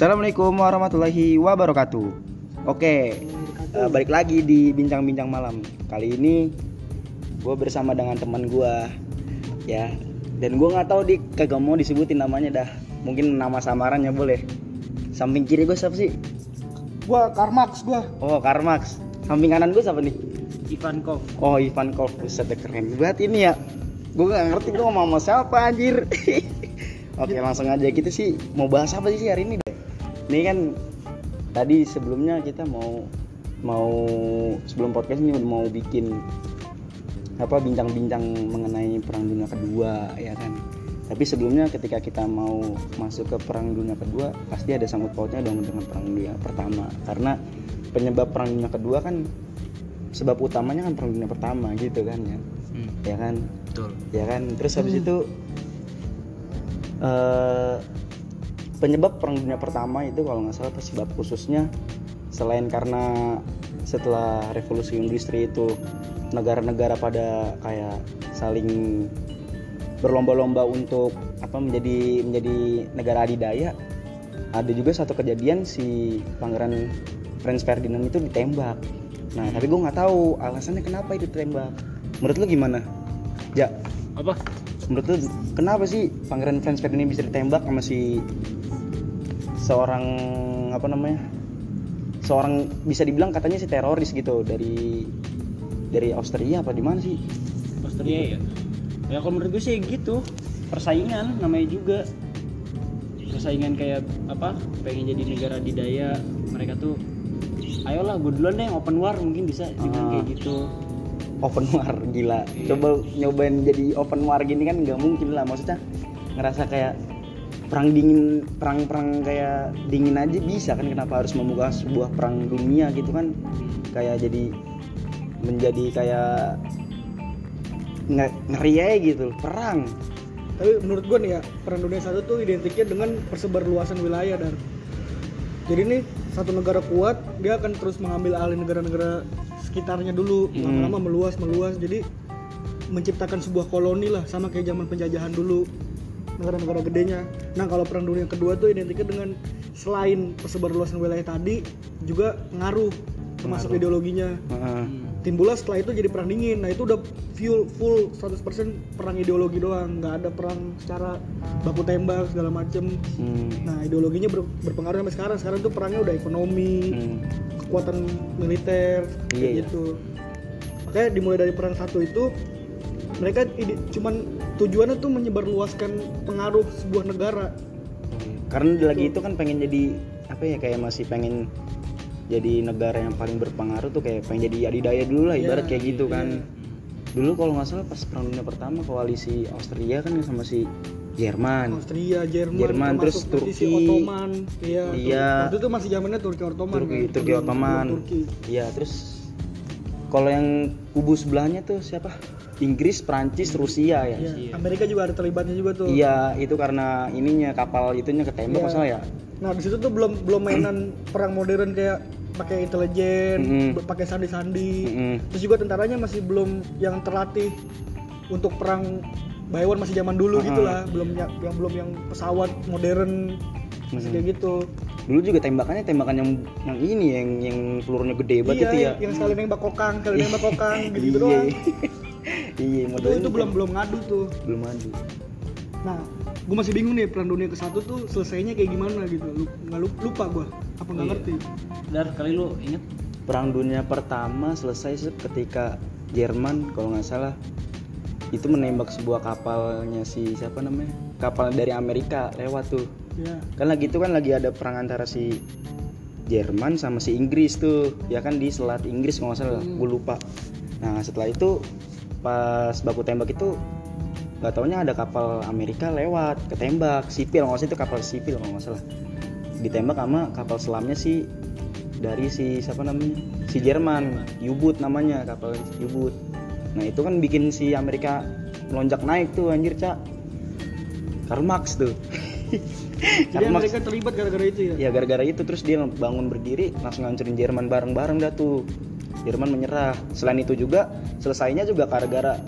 Assalamualaikum warahmatullahi wabarakatuh. Oke, eh, balik lagi di bincang-bincang malam. Kali ini gue bersama dengan teman gue, ya. Dan gue nggak tahu di kagak mau disebutin namanya dah. Mungkin nama samarannya boleh. Samping kiri gue siapa sih? Gua Karmax gua. Oh, Karmax. Samping kanan gue siapa nih? Ivankov. Oh, Ivan Kov. Buset, deh, keren banget ini ya. Gue gak ngerti gue ngomong sama siapa anjir. Oke, langsung aja kita sih mau bahas apa sih hari ini? Ini kan tadi sebelumnya kita mau mau sebelum podcast ini mau bikin apa bincang-bincang mengenai perang dunia kedua ya kan. Tapi sebelumnya ketika kita mau masuk ke perang dunia kedua pasti ada sangkut pautnya dong dengan perang dunia pertama. Karena penyebab perang dunia kedua kan sebab utamanya kan perang dunia pertama gitu kan ya? Ya kan? Betul. ya kan? Terus habis itu eh penyebab perang dunia pertama itu kalau nggak salah sebab khususnya selain karena setelah revolusi industri itu negara-negara pada kayak saling berlomba-lomba untuk apa menjadi menjadi negara adidaya ada juga satu kejadian si pangeran Franz Ferdinand itu ditembak. Nah tapi gue nggak tahu alasannya kenapa itu ditembak. Menurut lu gimana? Ja. Apa? menurut lu kenapa sih pangeran Franz Ferdinand bisa ditembak sama si seorang apa namanya seorang bisa dibilang katanya si teroris gitu dari dari Austria apa di mana sih Austria ya. Ya kalau menurut gue sih gitu. Persaingan namanya juga. Persaingan kayak apa? Pengen jadi negara didaya. Mereka tuh ayolah gue duluan deh yang open war mungkin bisa Ah. dibilang kayak gitu. open war gila Iya. coba nyobain jadi open war gini kan nggak mungkin lah maksudnya ngerasa kayak perang dingin perang-perang kayak dingin aja bisa kan kenapa harus membuka sebuah perang dunia gitu kan? Kayak jadi menjadi kayak nge- ngeri aja gitu perang. Tapi menurut gua nih ya, perang dunia satu tuh identiknya dengan persebarluasan wilayah dan jadi nih satu negara kuat dia akan terus mengambil alih negara-negara sekitarnya dulu. Hmm. lama-lama meluas meluas. Jadi menciptakan sebuah koloni lah sama kayak zaman penjajahan dulu negara-negara gedenya. Nah kalau perang dunia kedua tuh identiknya dengan selain persebarluasan wilayah tadi juga ngaruh termasuk ideologinya Heeh. timbullah setelah itu jadi perang dingin nah itu udah full full 100% perang ideologi doang nggak ada perang secara baku tembak segala macem Hmm. nah ideologinya ber- berpengaruh sampai sekarang sekarang tuh perangnya udah ekonomi Hmm. kekuatan militer Iya, kayak iya. gitu makanya dimulai dari perang satu itu mereka ide- cuman tujuannya tuh menyebarluaskan pengaruh sebuah negara karena lagi itu kan pengen jadi apa ya kayak masih pengen jadi negara yang paling berpengaruh tuh kayak pengen jadi adidaya dulu lah ibarat kayak gitu iya. kan dulu kalau nggak salah pas perang dunia pertama koalisi Austria kan sama si Jerman Austria Jerman, Jerman, terus Turki. Ottoman iya Iya. Waktu itu masih zamannya Turki Ottoman Turki kan? Turki Ottoman iya terus kalau yang kubu sebelahnya tuh siapa Inggris Prancis Rusia ya Iya, Amerika juga ada terlibatnya juga tuh. iya itu karena ininya kapal itunya ketembak Iya. masalah ya Nah di situ tuh belum belum mainan perang modern kayak pakai intelijen, Mm-mm. be- pakai sandi-sandi. Mm-mm. Terus juga tentaranya masih belum yang terlatih untuk perang one masih zaman dulu Ah. gitu lah, belum yang, yang belum yang pesawat modern masih Mm-mm. kayak gitu. dulu juga tembakannya tembakan yang yang ini yang yang pelurunya gede banget iya, itu ya yang sekali nembak kokang, sekali nembak kokang gitu, -gitu Iya. doang. Iya Itu, itu belum belum ngadu tuh. belum ada Nah, gue masih bingung nih perang dunia ke satu tuh selesainya kayak gimana gitu. Lu- Nggak lupa, lupa gue, apa nggak Iya. ngerti? Dar kali lu inget perang dunia pertama selesai se- ketika Jerman kalau nggak salah itu menembak sebuah kapalnya si siapa namanya kapal dari Amerika lewat tuh Ya. kan lagi itu kan lagi ada perang antara si Jerman sama si Inggris tuh ya kan di selat Inggris kalau nggak salah Hmm. gue lupa nah setelah itu pas baku tembak itu nggak taunya ada kapal Amerika lewat ketembak sipil nggak itu kapal sipil kalau nggak salah. Ditembak sama kapal selamnya si dari si siapa namanya? Si Jerman U-boot namanya kapal U-boot nah itu kan bikin si Amerika melonjak naik tuh anjir cak Karl Marx tuh. Jadi Karl Marx. Amerika terlibat gara-gara itu ya? ya gara-gara itu terus dia bangun berdiri langsung ngancurin Jerman bareng-bareng dah tuh Jerman menyerah selain itu juga selesainya juga gara-gara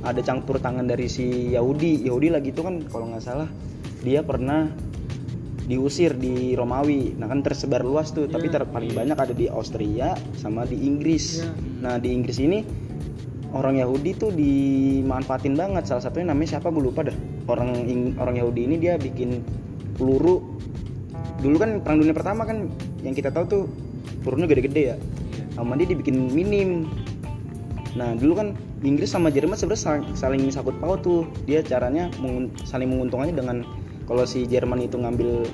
ada campur tangan dari si Yahudi Yahudi lagi itu kan kalau nggak salah dia pernah diusir di Romawi. Nah kan tersebar luas tuh, tapi Iya. ter- paling banyak ada di Austria sama di Inggris. Iya. Nah di Inggris ini orang Yahudi tuh dimanfaatin banget. Salah satunya namanya siapa gue lupa dah. Orang Ing- orang Yahudi ini dia bikin peluru. Dulu kan perang dunia pertama kan yang kita tahu tuh pelurunya gede-gede ya. Sama dia dibikin minim. Nah dulu kan Inggris sama Jerman sebenarnya saling, saling sakut paut tuh. Dia caranya mengun- saling menguntungkannya dengan kalau si Jerman itu ngambil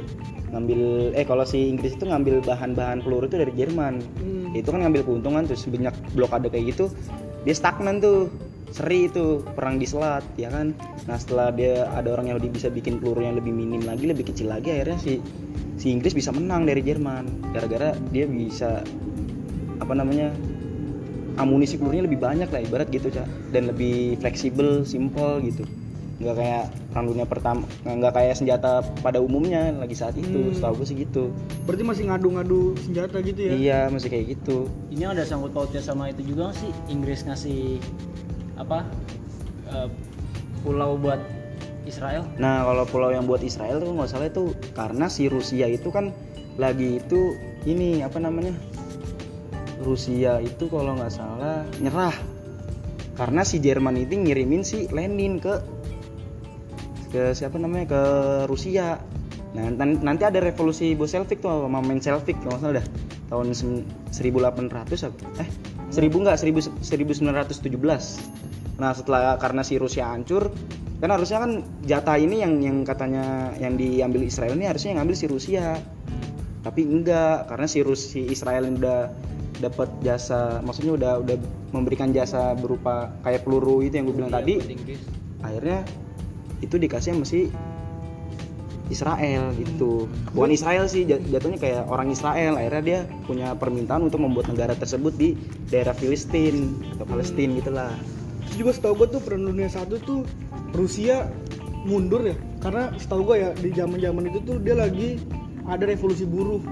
ngambil eh kalau si Inggris itu ngambil bahan-bahan peluru itu dari Jerman. Hmm. Itu kan ngambil keuntungan terus banyak blokade kayak gitu. Dia stagnan tuh. Seri itu perang di selat ya kan. Nah setelah dia ada orang Yahudi bisa bikin peluru yang lebih minim lagi, lebih kecil lagi akhirnya si si Inggris bisa menang dari Jerman gara-gara dia bisa apa namanya amunisi pelurunya lebih banyak lah ibarat gitu cak dan lebih fleksibel simple gitu. Nggak kayak perang dunia pertama nggak kayak senjata pada umumnya lagi saat itu. Hmm. setahu gue sih gitu. Berarti masih ngadu-ngadu senjata gitu ya? iya masih kayak gitu. Ini ada sangkut pautnya sama itu juga nggak sih? Inggris ngasih apa eh, pulau buat Israel? Nah kalau pulau yang buat Israel tuh nggak salah itu karena si Rusia itu kan lagi itu ini apa namanya Rusia itu kalau nggak salah nyerah. Karena si Jerman itu ngirimin si Lenin ke ke siapa namanya ke Rusia. Nah nan- nanti ada revolusi Bolshevik tuh sama Menshevik kalau nggak salah dah. Tahun sem- 1800 apa? eh 1000 enggak 1000 1917 nah setelah karena si Rusia hancur kan harusnya kan jatah ini yang yang katanya yang diambil Israel ini harusnya yang ngambil si Rusia. Tapi enggak karena si Rus si Israel udah dapat jasa maksudnya udah udah memberikan jasa berupa kayak peluru itu yang gue bilang Iya, tadi. akhirnya itu dikasih sama si Israel gitu. Bukan Israel sih jat- jatuhnya kayak orang Israel. Akhirnya dia punya permintaan untuk membuat negara tersebut di daerah Filistin atau Palestina gitulah Terus juga setahu gue tuh perang dunia satu tuh Rusia mundur ya. Karena setahu gue ya di zaman zaman itu tuh dia lagi ada revolusi buruh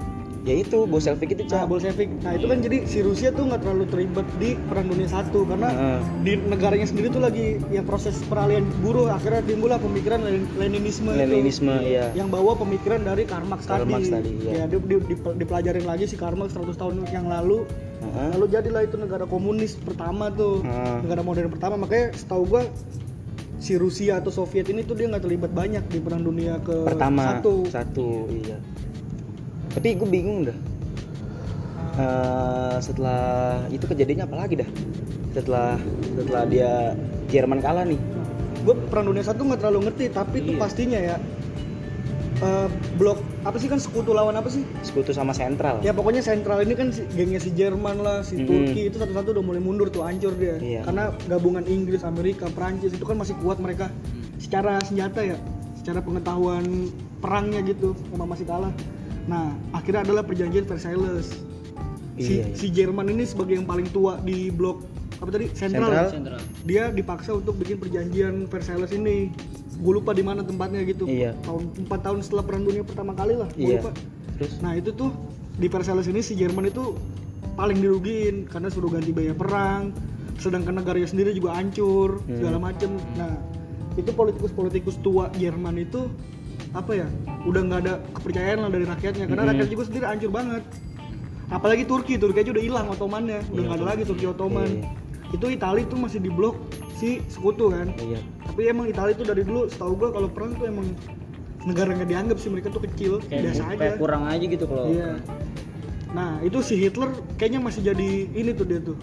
ya itu Bolshevik itu nah cak Bolshevik nah itu kan jadi si Rusia tuh nggak terlalu terlibat di perang dunia satu karena Heeh. di negaranya sendiri tuh lagi ya proses peralihan buruh akhirnya timbullah pemikiran Lenin- Leninisme itu. Leninisme ya yang bawa pemikiran dari Karl Marx Karl tadi, Marx tadi, iya. ya di, di- di- dipelajarin lagi si Karl Marx 100 tahun yang lalu Heeh. lalu jadilah itu negara komunis pertama tuh Heeh. negara modern pertama makanya setahu gua si Rusia atau Soviet ini tuh dia nggak terlibat banyak di perang dunia ke pertama satu satu iya tapi gue bingung dah. Eh, setelah itu kejadiannya apa lagi dah? Setelah setelah dia Jerman kalah nih. Gue perang dunia satu nggak terlalu ngerti tapi itu Iya. pastinya ya eh, blok apa sih kan sekutu lawan apa sih? Sekutu sama sentral. Ya pokoknya sentral ini kan si, gengnya si Jerman lah si Mm-mm. Turki itu satu-satu udah mulai mundur tuh hancur dia. Iya. karena gabungan Inggris Amerika Prancis itu kan masih kuat mereka. Secara senjata ya secara pengetahuan perangnya gitu emang masih kalah nah akhirnya adalah perjanjian Versailles si, Iya, iya. si Jerman ini sebagai yang paling tua di blok apa tadi sentral, Sentral. sentral dia dipaksa untuk bikin perjanjian Versailles ini gue lupa di mana tempatnya gitu Iya. tahun empat tahun setelah perang dunia pertama kali lah gue Iya. lupa terus nah itu tuh di Versailles ini si Jerman itu paling dirugiin karena suruh ganti biaya perang sedangkan negaranya sendiri juga hancur Hmm. segala macem nah itu politikus-politikus tua Jerman itu apa ya udah nggak ada kepercayaan lah dari rakyatnya. Karena Hmm. rakyat juga sendiri hancur banget. Apalagi Turki Turki aja udah hilang Ottomannya. Udah Iya, nggak ada lagi Turki Ottoman. Iya. itu Italia tuh masih di blok si sekutu kan. Iya. Tapi emang Italia tuh dari dulu setahu gua kalau perang tuh emang negara nggak dianggap sih mereka tuh kecil kayak, biasa aja. kayak kurang aja gitu kalau Iya. Nah itu si Hitler kayaknya masih jadi ini tuh dia tuh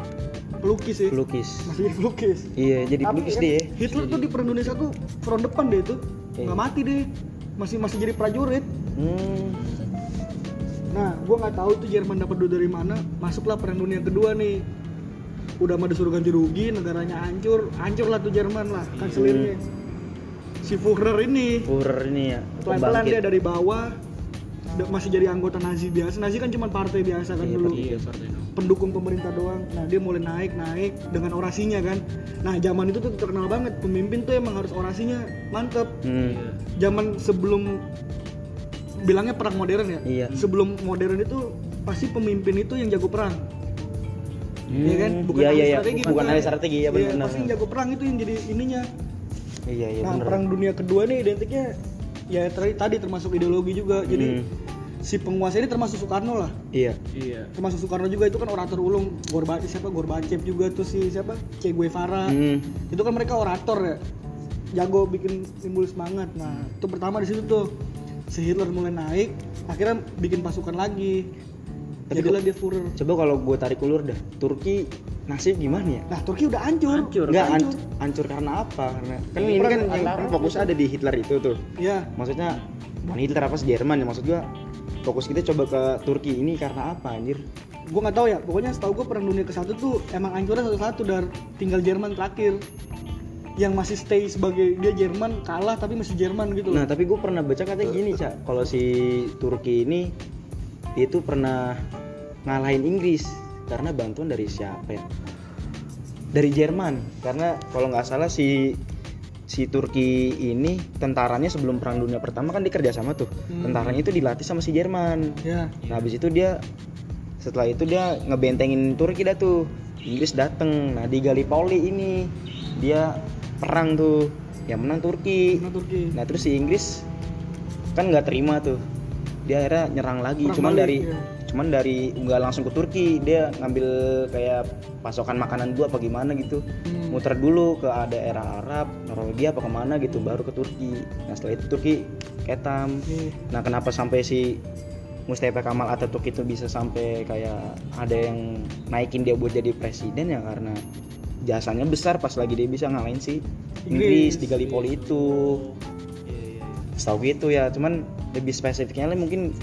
pelukis ya. pelukis. Masih jadi pelukis. iya jadi Tapi pelukis kan dia Hitler tuh di perang dunia satu front depan deh itu. Iya. nggak mati deh masih masih jadi prajurit. hmm. Nah gua nggak tahu tuh Jerman dapat duit dari mana. Masuklah perang dunia kedua nih. Udah mah disuruh ganti rugi, negaranya hancur, hancur lah tuh Jerman lah kanselirnya. Si Führer ini Führer ini ya pelan-pelan pembangkit. dia dari bawah masih jadi anggota Nazi biasa. Nazi kan cuma partai biasa kan Iya, dulu. iya partai dong. pendukung pemerintah doang. Nah dia mulai naik naik dengan orasinya kan. Nah zaman itu tuh terkenal banget pemimpin tuh emang harus orasinya mantep. Hmm. Iya. Zaman sebelum bilangnya perang modern ya. Iya. Sebelum modern itu pasti pemimpin itu yang jago perang. Iya kan? Hmm. Bukan iya iya iya strategi, bukan ahli strategi ya Iya, benar pasti yang jago perang itu yang jadi ininya. iya iya nah benar perang dunia kedua nih identiknya ya tadi termasuk ideologi juga. Jadi Hmm. si penguasa ini termasuk Soekarno lah. Iya. Iya. Termasuk Soekarno juga itu kan orator ulung. Gorba siapa? Gorbachev juga tuh si siapa? Che Guevara. Hmm. itu kan mereka orator ya. Jago bikin timbul semangat. Nah itu pertama di situ tuh. Si Hitler mulai naik akhirnya bikin pasukan lagi Tapi jadilah dia Führer coba kalau gue tarik ulur dah Turki nasib gimana ya? Nah Turki udah hancur. Hancur, Enggak hancur. karena apa? Karena kan Iya, ini kan yang antara kan? fokus ada di Hitler itu tuh. ya Maksudnya bukan Hitler apa sih Jerman ya? Maksud gua fokus kita coba ke Turki ini karena apa anjir? gue nggak tahu ya. Pokoknya setahu gue perang dunia ke satu tuh emang hancurnya satu-satu dan tinggal Jerman terakhir. Yang masih stay sebagai dia Jerman kalah tapi masih Jerman gitu Nah, tapi gue pernah baca katanya gini, Cak. Kalau si Turki ini dia itu pernah ngalahin Inggris karena bantuan dari siapa ya? Dari Jerman. Karena kalau nggak salah si si Turki ini tentaranya sebelum Perang Dunia Pertama kan dia kerja sama tuh. Hmm. Tentaranya itu dilatih sama si Jerman. ya Nah, habis itu dia setelah itu dia ngebentengin Turki dah tuh. Inggris dateng. Nah, di Gallipoli ini dia perang tuh. Yang menang Turki. Karena Turki Nah, terus si Inggris kan nggak terima tuh. Dia akhirnya nyerang lagi. Perang cuman balik, dari iya. Cuman dari nggak langsung ke Turki, dia ngambil kayak pasokan makanan dulu apa gimana gitu. Hmm. Muter dulu ke daerah Arab, Norwegia apa ke mana gitu, baru ke Turki. Nah, setelah itu Turki ketam. Nih, Nah, kenapa sampai si Mustafa Kamal Atatürk itu bisa sampai kayak ada yang naikin dia buat jadi presiden ya karena jasanya besar pas lagi dia bisa ngalahin si Inggris, Inggris, di Gallipoli itu. iya iya iya. Setahu gitu ya, cuman lebih spesifiknya mungkin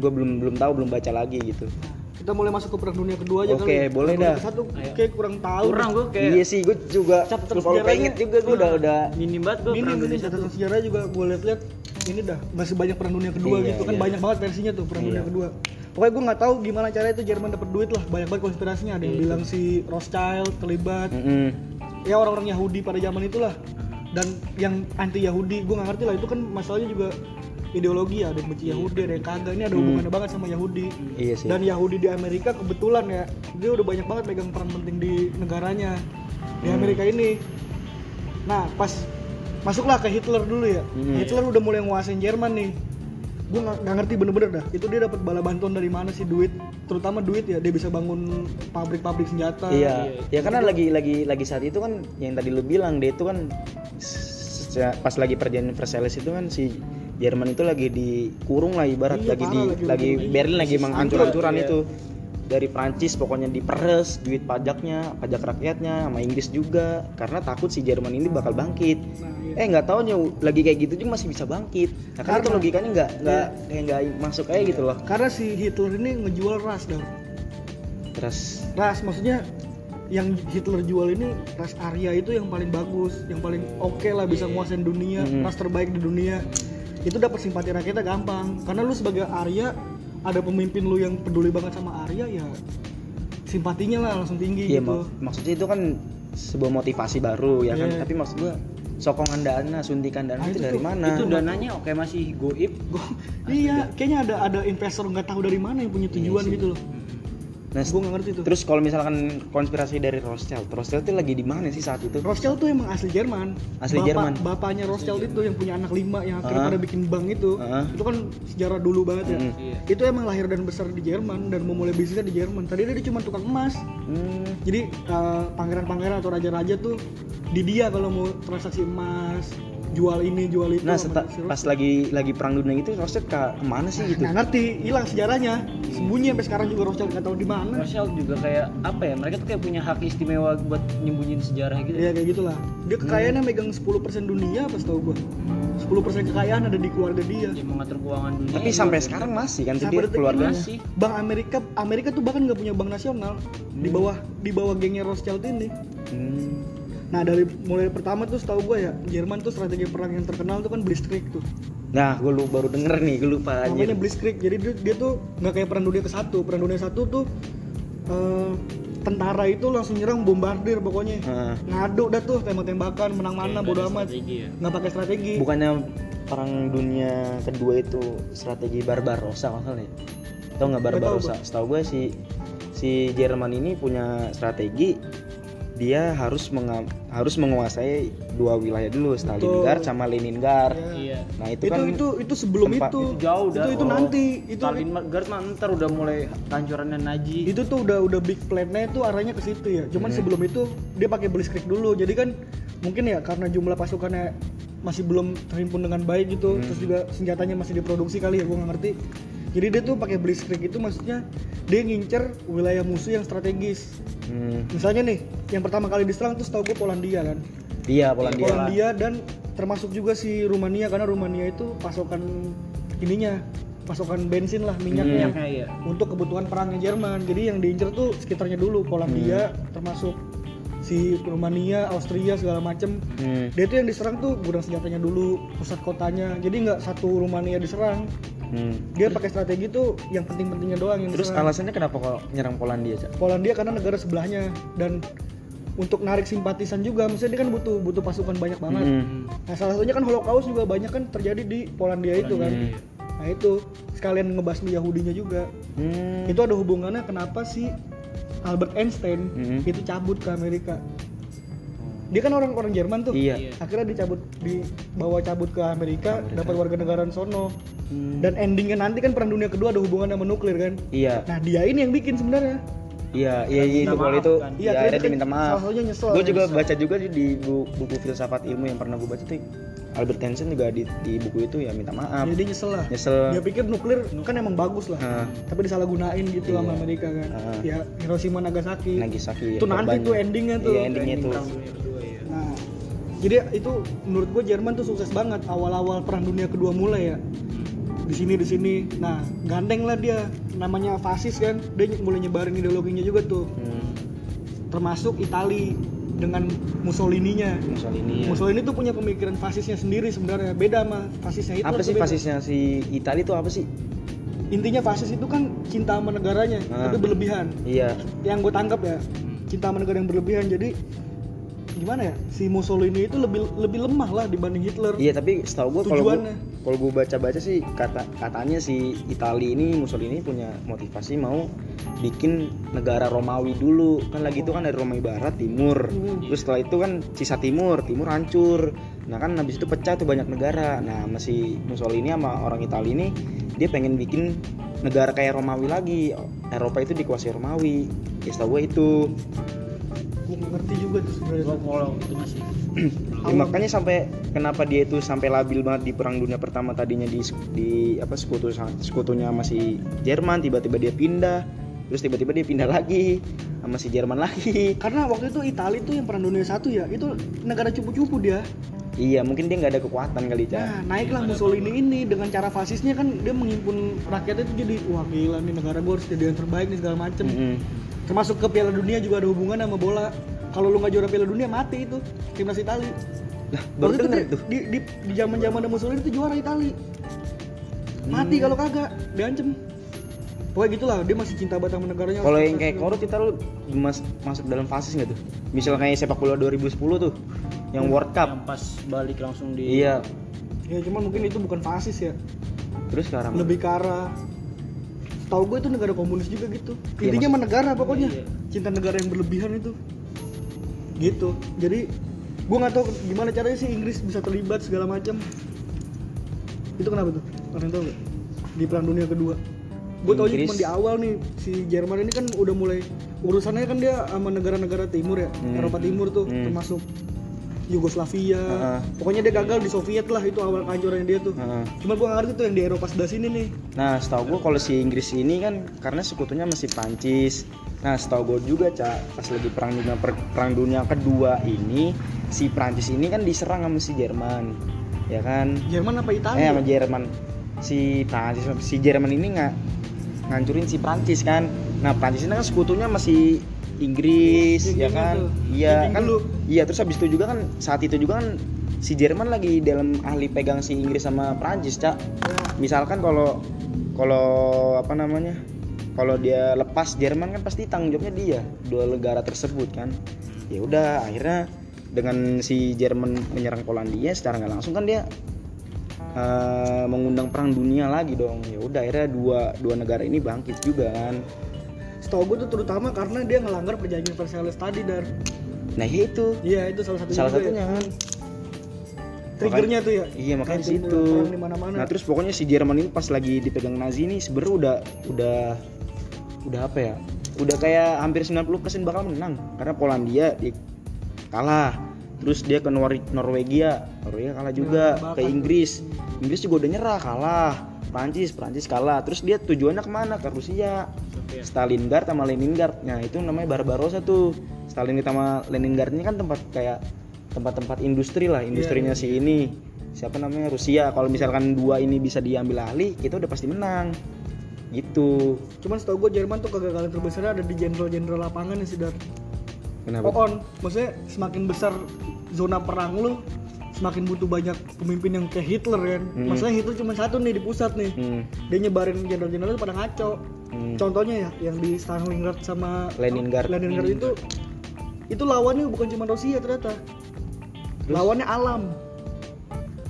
gue belum belum tahu belum baca lagi gitu. kita mulai masuk ke perang dunia kedua aja Oke, kali. boleh dah. satu kayak kurang tahu kurang gue kayak iya sih, gue juga kalau pengen juga gue udah udah minim banget gue perang nih dunia satu catatan sejarah juga gue lihat-lihat ini dah masih banyak perang dunia kedua Iya, gitu kan iya. banyak banget versinya tuh perang Iya. dunia kedua pokoknya gue nggak tahu gimana caranya itu Jerman dapat duit lah banyak banget konspirasinya ada yang Iya. bilang si Rothschild terlibat Mm-mm. ya orang-orang Yahudi pada zaman itulah dan yang anti Yahudi gue nggak ngerti lah itu kan masalahnya juga ideologi ya ada yang benci Yahudi ada yang kagak ini ada Hmm. hubungannya banget sama Yahudi Iya sih. dan Yahudi di Amerika kebetulan ya dia udah banyak banget megang peran penting di negaranya di Hmm. Amerika ini nah pas masuklah ke Hitler dulu ya Hmm. Hitler udah mulai nguasain Jerman nih gue nggak ngerti bener-bener dah itu dia dapat bala bantuan dari mana sih duit terutama duit ya dia bisa bangun pabrik-pabrik senjata Iya, Iya. ya karena lagi lagi lagi saat itu kan yang tadi lu bilang dia itu kan pas lagi perjanjian Versailles itu kan si Jerman itu lagi dikurung lah ibarat Iya, lagi di lagi lagi. Berlin lagi Hancur, menghancur-hancuran iya. itu. Dari Prancis pokoknya diperes duit pajaknya pajak rakyatnya sama Inggris juga. Karena takut si Jerman ini bakal bangkit. Nah, iya. eh nggak tahu lagi kayak gitu juga masih bisa bangkit. Nah, karena itu logikanya nggak nggak kayak nggak masuk aja gitu loh. Karena si Hitler ini ngejual ras dah terus ras maksudnya yang Hitler jual ini ras Arya itu yang paling bagus yang paling oke lah bisa nguasain dunia Mhm. ras terbaik di dunia itu dapat simpati rakyatnya gampang karena lu sebagai Arya ada pemimpin lu yang peduli banget sama Arya ya simpatinya lah langsung tinggi Iya, gitu mak- maksudnya itu kan sebuah motivasi baru ya kan. Iya. Tapi maksud gua sokongan dana, suntikan dana Nah, itu itu dari mana? itu dananya oke masih goib iya kayaknya ada ada investor nggak tahu dari mana yang punya tujuan sih. gitu loh Nah, gue nggak ngerti tuh terus kalau misalkan konspirasi dari Rothschild, Rothschild itu lagi di mana sih saat itu? Rothschild tuh emang asli Jerman. Asli Bapak- Jerman. Bapaknya Rothschild itu yang punya anak lima yang akhirnya Ah. pada bikin bank itu. Ah. Itu kan sejarah dulu banget ya. Iya. Itu emang lahir dan besar di Jerman dan mau mulai bisnisnya di Jerman. Tadi dia cuma tukang emas. Hmm, Jadi eh, pangeran-pangeran atau raja-raja tuh di dia kalau mau transaksi emas, jual ini, jual itu. Nah, seta- si pas lagi lagi perang dunia itu Rothschild ke ke mana sih gitu? Nggak ngerti, hilang sejarahnya. Sembunyi sampai sekarang juga Rothschild nggak tahu di mana. Rothschild juga kayak apa ya mereka tuh kayak punya hak istimewa buat nyembunyiin sejarah gitu Iya kayak gitulah. Dia kekayaannya megang 10% dunia apa setahu gua. 10% kekayaan ada di keluarga dia. dia mengatur keuangan dunia Tapi juga. sampai sekarang masih kan Sampai dia detik keluarganya. masih. Bank Amerika Amerika tuh bahkan nggak punya bank nasional di Hmm. bawah di bawah gengnya Rothschild ini. Hmm. Nah dari mulai pertama tuh setahu gue ya Jerman tuh strategi perang yang terkenal tuh kan Blitzkrieg tuh. Nah, gue lu baru denger nih, gue lupa Namanya anjir. Blitzkrieg. Jadi dia, dia tuh nggak kayak perang dunia ke satu. Perang dunia satu tuh eh, tentara itu langsung nyerang bombardir pokoknya. Heeh. Ngadu dah tuh tembak-tembakan menang mana Kayak bodo amat. ya. Nggak pakai strategi. Bukannya perang dunia kedua itu strategi Barbarossa masalahnya? Tahu nggak Barbarossa? Setahu gue si si Jerman ini punya strategi dia harus harus menguasai dua wilayah dulu Stalingrad sama Leningrad Iya. nah itu, itu kan itu itu sebelum tempat- itu Itu jauh dah. itu itu Oh. nanti itu Stalingrad mah ntar udah mulai kancurannya Naji. itu tuh udah udah big plan-nya itu arahnya ke situ ya. Cuman Hmm. sebelum itu dia pakai blitzkrieg dulu. Jadi kan mungkin ya karena jumlah pasukannya masih belum terhimpun dengan baik gitu, Hmm. terus juga senjatanya masih diproduksi kali ya, gua nggak ngerti. Jadi dia tuh pakai blitzkrieg itu maksudnya dia ngincer wilayah musuh yang strategis. hmm, Misalnya nih, yang pertama kali diserang tuh setahu gue Polandia kan. iya Polandia Polandia dan termasuk juga si Rumania karena Rumania itu pasokan ininya, pasokan bensin lah minyaknya Minyaknya iya. untuk kebutuhan perangnya Jerman. Jadi yang diincer tuh sekitarnya dulu Polandia termasuk si Rumania, Austria segala macem. Hmm, Dia tuh yang diserang tuh gudang senjatanya dulu, pusat kotanya. Jadi nggak satu Rumania diserang. Hmm. Dia pakai strategi tuh yang penting-pentingnya doang yang terus diserang. alasannya kenapa kalau nyerang Polandia cak Polandia karena negara sebelahnya dan untuk narik simpatisan juga, maksudnya dia kan butuh butuh pasukan banyak banget. Hmm, Nah salah satunya kan Holocaust juga banyak kan terjadi di Polandia itu kan. Nah itu sekalian ngebasmi Yahudinya juga. hmm. Itu ada hubungannya kenapa si Albert Einstein Hmm. itu cabut ke Amerika. Dia kan orang orang Jerman tuh. iya Iya. Akhirnya dicabut dibawa cabut ke Amerika, Amerika. dapat warga negara sono. Hmm. Dan endingnya nanti kan perang dunia kedua ada hubungannya sama nuklir kan. iya Nah dia ini yang bikin sebenarnya. iya iya iya, itu kalau itu kan. Iya, ya, akhirnya dia minta kan maaf salah nyesel. gue juga Nyesel. baca juga di bu- buku filsafat ilmu yang pernah gue baca tuh Albert Einstein juga di, di buku itu ya minta maaf Jadi dia nyesel lah. nyesel Dia pikir nuklir kan emang bagus lah. Nah, Tapi disalahgunain gitu sama Iya. Amerika kan. Ah. Ya Hiroshima Nagasaki. Nagasaki Itu nanti korbannya. tuh endingnya tuh. iya endingnya Ending tuh Nah, jadi itu menurut gue Jerman tuh sukses banget awal-awal perang dunia kedua mulai ya. Di sini di sini. Nah, gandeng lah dia. Namanya fasis kan. Dia mulai nyebarin ideologinya juga tuh. hmm, Termasuk Itali dengan Mussolini-nya. Mussolini ya. Mussolini tuh punya pemikiran fasisnya sendiri sebenarnya. Beda sama fasisnya Hitler. apa sih beda. fasisnya si Itali itu apa sih Intinya fasis itu kan cinta sama negaranya, Ah. tapi berlebihan. iya Yang gue tangkap ya, cinta sama negara yang berlebihan. Jadi gimana ya? Si Mussolini itu lebih lebih lemah lah dibanding Hitler. iya tapi setahu gue kalau kalau gue baca-baca sih kata katanya si Itali ini Mussolini punya motivasi mau bikin negara Romawi dulu. Kan lagi itu kan dari Romawi Barat Timur. Hmm. terus setelah itu kan sisa Timur Timur hancur. Nah kan habis itu pecah tuh banyak negara. Nah masih Mussolini sama orang Itali ini dia pengen bikin negara kayak Romawi lagi. Eropa itu dikuasai Romawi. Ya setahu gue itu Gue ngerti juga tuh sebenarnya. Gua kalau itu masih Ya, makanya sampai kenapa dia itu sampai labil banget di perang dunia pertama tadinya di di apa sekutu sekutunya masih Jerman tiba-tiba dia pindah terus tiba-tiba dia pindah lagi sama si Jerman lagi Karena waktu itu Italia tuh yang perang dunia satu ya, itu negara cupu-cupu dia. iya mungkin dia nggak ada kekuatan kali Ca. Nah, naiklah Mussolini ini dengan cara fasisnya kan dia menghimpun rakyatnya itu jadi wah gila nih negara gue harus jadi yang terbaik nih segala macem. Mm-mm. Termasuk ke Piala Dunia juga ada hubungan sama bola. Kalau lu nggak juara Piala Dunia mati itu timnas Italia. lah baru itu di- tuh di di di zaman zaman Mussolini itu juara Italia. Mati Hmm. kalau kagak, diancem. Pokoknya gitulah, dia masih cinta banget sama negaranya. kalau yang kayak korut kita lu mas- masuk dalam fasis nggak tuh misal kayak sepak bola 2010 tuh yang World Cup yang pas balik langsung di iya Ya cuman mungkin itu bukan fasis ya, terus sekarang lebih ke arah tahu gue itu negara komunis juga gitu. Iya, Intinya mah negara pokoknya. Iya. Cinta negara yang berlebihan itu. Gitu. Jadi gue nggak tahu gimana caranya sih Inggris bisa terlibat segala macam. Itu kenapa tuh? Kalian tahu nggak? Di perang dunia kedua. Gue tau cuma di awal nih si Jerman ini kan udah mulai urusannya kan dia sama negara-negara timur ya, Hmm. Eropa Timur tuh Hmm. termasuk Yugoslavia. Heeh. Pokoknya dia gagal di Soviet lah itu awal kehancurannya dia tuh. Heeh. Cuma gue ngerti tuh yang di Eropa sebelah sini nih. Nah, setahu gue kalau si Inggris ini kan karena sekutunya masih Prancis. Nah, setahu gue juga, Cak, pas lagi perang dunia per- perang dunia kedua ini, si Prancis ini kan diserang sama si Jerman. Ya kan? Jerman apa Eh, Italia? sama Jerman. Si Prancis si Jerman ini nggak ngancurin si Prancis kan. Nah, Prancis ini kan sekutunya masih Inggris, Yang ya kan? Iya, kan? dulu. Iya, terus habis itu juga kan saat itu juga kan si Jerman lagi dalam ahli pegang si Inggris sama Prancis, Cak. Misalkan kalau kalau apa namanya kalau dia lepas Jerman kan pasti tanggung jawabnya dia dua negara tersebut kan. Ya udah akhirnya dengan si Jerman menyerang Polandia secara nggak langsung kan dia eh, mengundang perang dunia lagi dong. Ya udah akhirnya dua dua negara ini bangkit juga kan Setahu gue tuh terutama karena dia ngelanggar perjanjian Versailles tadi dan nah ya itu. Iya itu salah satunya salah juga satunya ya. kan? Triggernya tuh ya? Iya makanya di Kantin situ nah terus pokoknya si Jerman ini pas lagi dipegang Nazi ini sebenarnya udah udah udah apa ya? Udah kayak hampir 90% bakal menang. Karena Polandia di kalah. Terus dia ke Nor- Norwegia. Norwegia kalah juga. Nah, ke Inggris. Inggris juga udah nyerah kalah Prancis Prancis kalah. Terus dia tujuannya ke mana? Ke Rusia. Soviet. Stalingrad sama Leningrad. Nah itu namanya Barbarossa tuh. Stalingrad sama Leningrad ini kan tempat kayak tempat-tempat industri lah industrinya iya, si ini. Siapa namanya? Rusia. Kalau misalkan dua ini bisa diambil alih kita udah pasti menang. Gitu. Cuman setahu gue Jerman tuh kegagalan terbesar ada di jenderal-jenderal lapangan ya sih Dar. kenapa on. Maksudnya semakin besar zona perang lu semakin butuh banyak pemimpin yang kayak Hitler kan Hmm. maksudnya Hitler cuma satu nih di pusat nih hmm, dia nyebarin jenderal-jenderal itu pada ngaco hmm. contohnya ya yang di Stalingrad sama Leningrad. Leningrad itu itu lawannya bukan cuma Rusia ternyata Terus? lawannya alam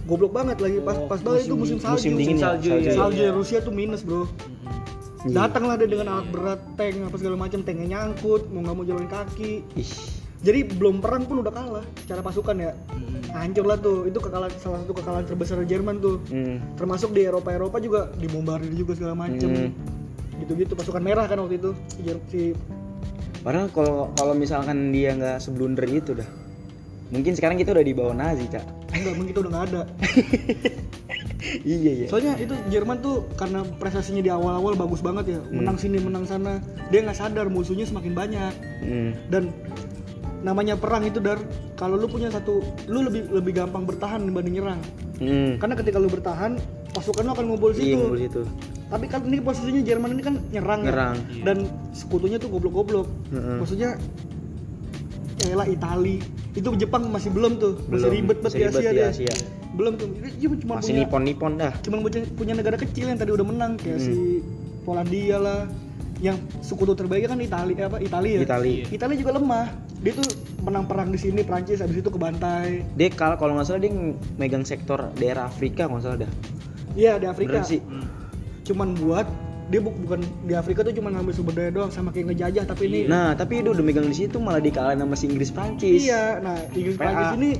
goblok banget lagi pas Oh, pas banget itu musim salju musim dingin ya Salju, salju. iya, salju iya. Rusia tuh minus bro Iya. datanglah dia dengan alat berat tank apa segala macam tanknya nyangkut mau nggak mau jalan kaki Ih, jadi belum perang pun udah kalah secara pasukan ya. Mm-mm. hancur lah tuh. Itu kekalahan salah satu kekalahan terbesar Jerman tuh. Hmm, termasuk di Eropa. Eropa juga dibombardir juga segala macem. Hmm. gitu-gitu pasukan merah kan waktu itu si, padahal kalau kalau misalkan dia nggak seblunder itu dah. Mungkin sekarang kita udah di bawah Nazi cak. Enggak mungkin itu udah nggak ada. Iya iya. Soalnya itu Jerman tuh karena prestasinya di awal-awal bagus banget ya. Menang sini menang sana. Dia nggak sadar musuhnya semakin banyak. Hmm, dan namanya perang itu dar kalau lu punya satu lu lebih lebih gampang bertahan dibanding nyerang hmm. karena ketika lu bertahan pasukan lu akan ngumpul iya situ ngumpul situ tapi kan ini posisinya Jerman ini kan nyerang, ya. Nyerang. dan sekutunya tuh goblok-goblok Heeh. maksudnya ya lah Itali itu Jepang masih belum tuh masih Belum. ribet banget Masih di Asia, di dia. Asia. belum tuh Ini dia cuma masih punya nipon nipon dah cuma punya, punya negara kecil yang tadi udah menang kayak Hmm. si Polandia lah yang sekutu terbaiknya kan Itali eh, apa Italia. Ya Itali Italia juga lemah. Dia tuh menang perang di sini Prancis habis itu kebantai dia kalau kalau nggak salah dia megang sektor daerah Afrika kalau nggak salah dah. Iya di Afrika. Sih. Cuman buat dia bu- bukan di Afrika tuh cuma ngambil sumber daya doang sama kayak ngejajah tapi ini nah tapi dia udah megang di situ malah dikalahin sama si Inggris Prancis Iya, nah Inggris PA. Prancis ini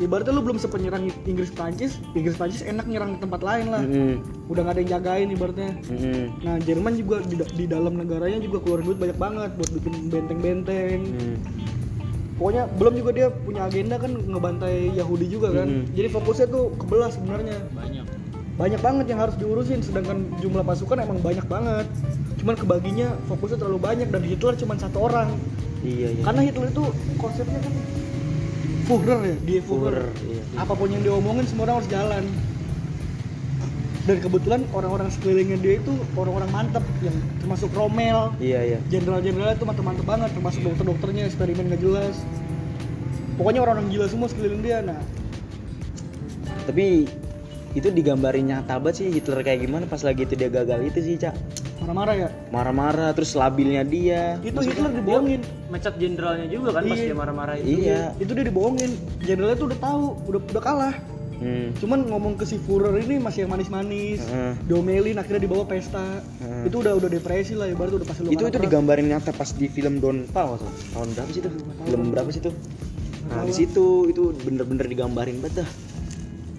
ibaratnya lu belum sepenyerang Inggris Prancis, Inggris Prancis enak nyerang ke tempat lain lah. Mm-mm. Udah gak ada yang jagain ibaratnya. Mm-mm. Nah Jerman juga di, di dalam negaranya juga keluarin duit banyak banget buat bikin benteng-benteng. Mm. Pokoknya belum juga dia punya agenda kan ngebantai Yahudi juga kan. Mhm. Jadi fokusnya tuh kebelah sebenarnya. banyak Banyak banget yang harus diurusin sedangkan jumlah pasukan emang banyak banget. Cuman kebaginya fokusnya terlalu banyak dan Hitler cuma satu orang. iya iya Karena Hitler itu konsepnya kan Führer ya, dia Führer. Führer, iya. Apa pun yang diomongin semua orang harus jalan. Dan kebetulan orang-orang sekelilingnya dia itu orang-orang mantep yang termasuk Rommel, iya iya jenderal-jenderal itu mantep-mantep banget, termasuk dokter-dokternya eksperimen gak jelas. Pokoknya orang-orang gila semua sekeliling dia. Nah, tapi itu digambarin nyata banget sih Hitler kayak gimana pas lagi itu dia gagal itu sih cak marah-marah ya. marah-marah terus labilnya dia Itu Hitler dibohongin. mecat jenderalnya juga kan pas Iya. dia marah-marah itu iya Itu dia dibohongin. Jenderalnya tuh udah tahu, udah udah kalah. hmm. Cuman ngomong ke si Führer ini masih yang manis-manis. Heeh. Diomelin akhirnya dibawa pesta. Heeh. Itu udah udah depresi lah ibarat udah pasti lu itu itu keras. digambarin nyata pas di film Don Pal waktu tahun berapa sih itu film berapa sih itu nah di situ itu bener-bener digambarin banget dah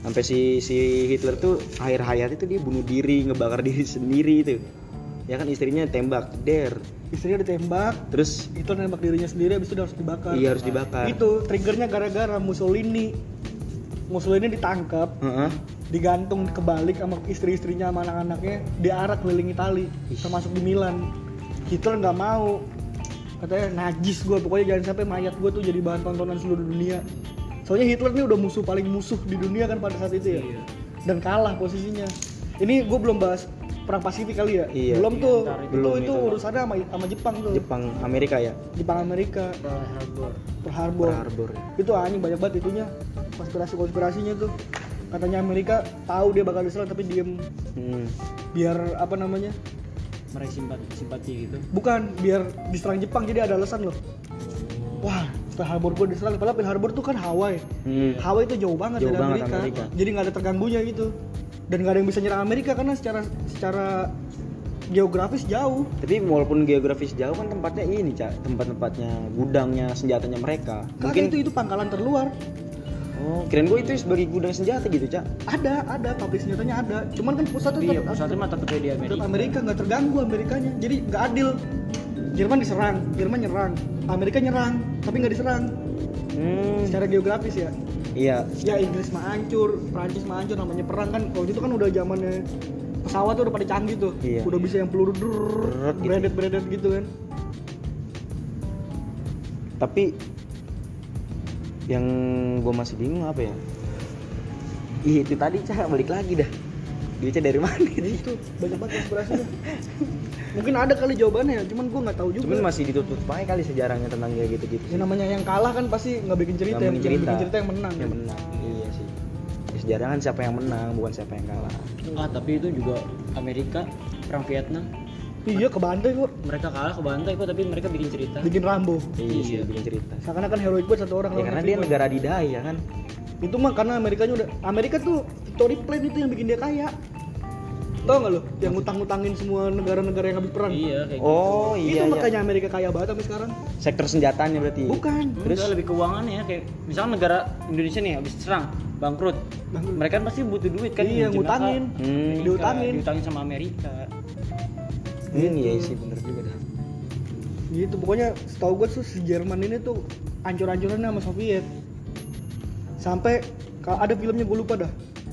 sampai si si Hitler tuh akhir hayat itu dia bunuh diri ngebakar diri sendiri itu ya kan istrinya tembak der Istrinya ditembak, terus itu nembak dirinya sendiri habis itu harus dibakar. iya harus dibakar Itu triggernya gara-gara Mussolini. Mussolini ditangkap, Heeh. digantung kebalik sama istri-istrinya sama anak-anaknya, diarak keliling Itali, Ih. termasuk di Milan. Hitler nggak mau, katanya najis gue, pokoknya jangan sampai mayat gue tuh jadi bahan tontonan seluruh dunia. Soalnya Hitler ini udah musuh paling musuh di dunia kan pada saat itu ya, Iya. dan kalah posisinya. Ini gue belum bahas perang Pasifik kali ya, Iya. belum tuh, Ntar itu, Belum itu itu. urusannya sama, sama Jepang tuh, Jepang Amerika ya Jepang Amerika, Pearl Harbor Pearl Harbor. Pearl Harbor ya. itu anjing banyak banget itunya konspirasi konspirasinya tuh katanya Amerika tahu dia bakal diserang tapi diem Hmm. biar apa namanya meraih simpati simpati gitu bukan biar diserang Jepang jadi ada alasan loh wah Pearl Harbor gue diserang padahal Pearl Harbor tuh kan Hawaii Hmm. Hawaii itu jauh banget Jauh dari banget Amerika. Amerika. jadi nggak ada terganggunya gitu dan nggak ada yang bisa nyerang Amerika karena secara secara geografis jauh Tapi walaupun geografis jauh kan tempatnya ini, Cak. Tempat-tempatnya gudangnya senjatanya mereka. mungkin itu itu pangkalan terluar Oh, kirain gue itu sebagai gudang senjata gitu, Cak. ada ada pabrik senjatanya ada cuman kan pusat itu iya tetap- pusatnya mah tetap di tetap Amerika Amerika nggak terganggu Amerikanya jadi nggak adil Jerman diserang Jerman nyerang Amerika nyerang tapi nggak diserang Hmm. secara geografis ya Iya. ya Inggris mah hancur Prancis mah hancur namanya perang kan kalau itu kan udah zamannya pesawat tuh udah pada canggih tuh Iya. udah bisa yang peluru gitu. beredet beredet gitu kan Tapi yang gue masih bingung apa ya? Ih, itu tadi Cak, balik lagi dah. Duitnya dari mana itu banyak banget konspirasinya mungkin ada kali jawabannya ya cuman gue nggak tahu juga Cuman masih ditutup aja kali sejarahnya tentang kayak gitu-gitu. yang namanya yang kalah kan pasti nggak bikin cerita Nggak yang, bikin yang cerita. bikin cerita yang menang Yang menang. Iya sih. Di sejarah kan siapa yang menang, bukan siapa yang kalah. ah tapi itu juga Amerika perang Vietnam iya ke bantai kok mereka kalah ke bantai kok tapi mereka bikin cerita bikin Rambo Iya, Iya. bikin cerita. seakan-akan heroik banget satu orang Ya karena dia negara didaya kan. itu mah karena Amerikanya udah Amerika tuh Victory Plan itu yang bikin dia kaya tau nggak lo yang ngutang-ngutangin semua negara-negara yang habis perang iya kayak Oh itu iya, iya. makanya Amerika kaya banget sampai sekarang Sektor senjatanya berarti. bukan gitu. Terus? Enggak, lebih keuangan ya kayak misalnya negara Indonesia nih habis serang bangkrut Bangkrut. mereka kan pasti butuh duit kan Iya, ngutangin. Hmm. Amerika, Diutangin. diutangin sama Amerika Hmm, iya sih bener juga dah. gitu pokoknya setahu gue tuh si Jerman ini tuh ancur-ancurannya sama Soviet sampai kalau ada filmnya gue lupa dah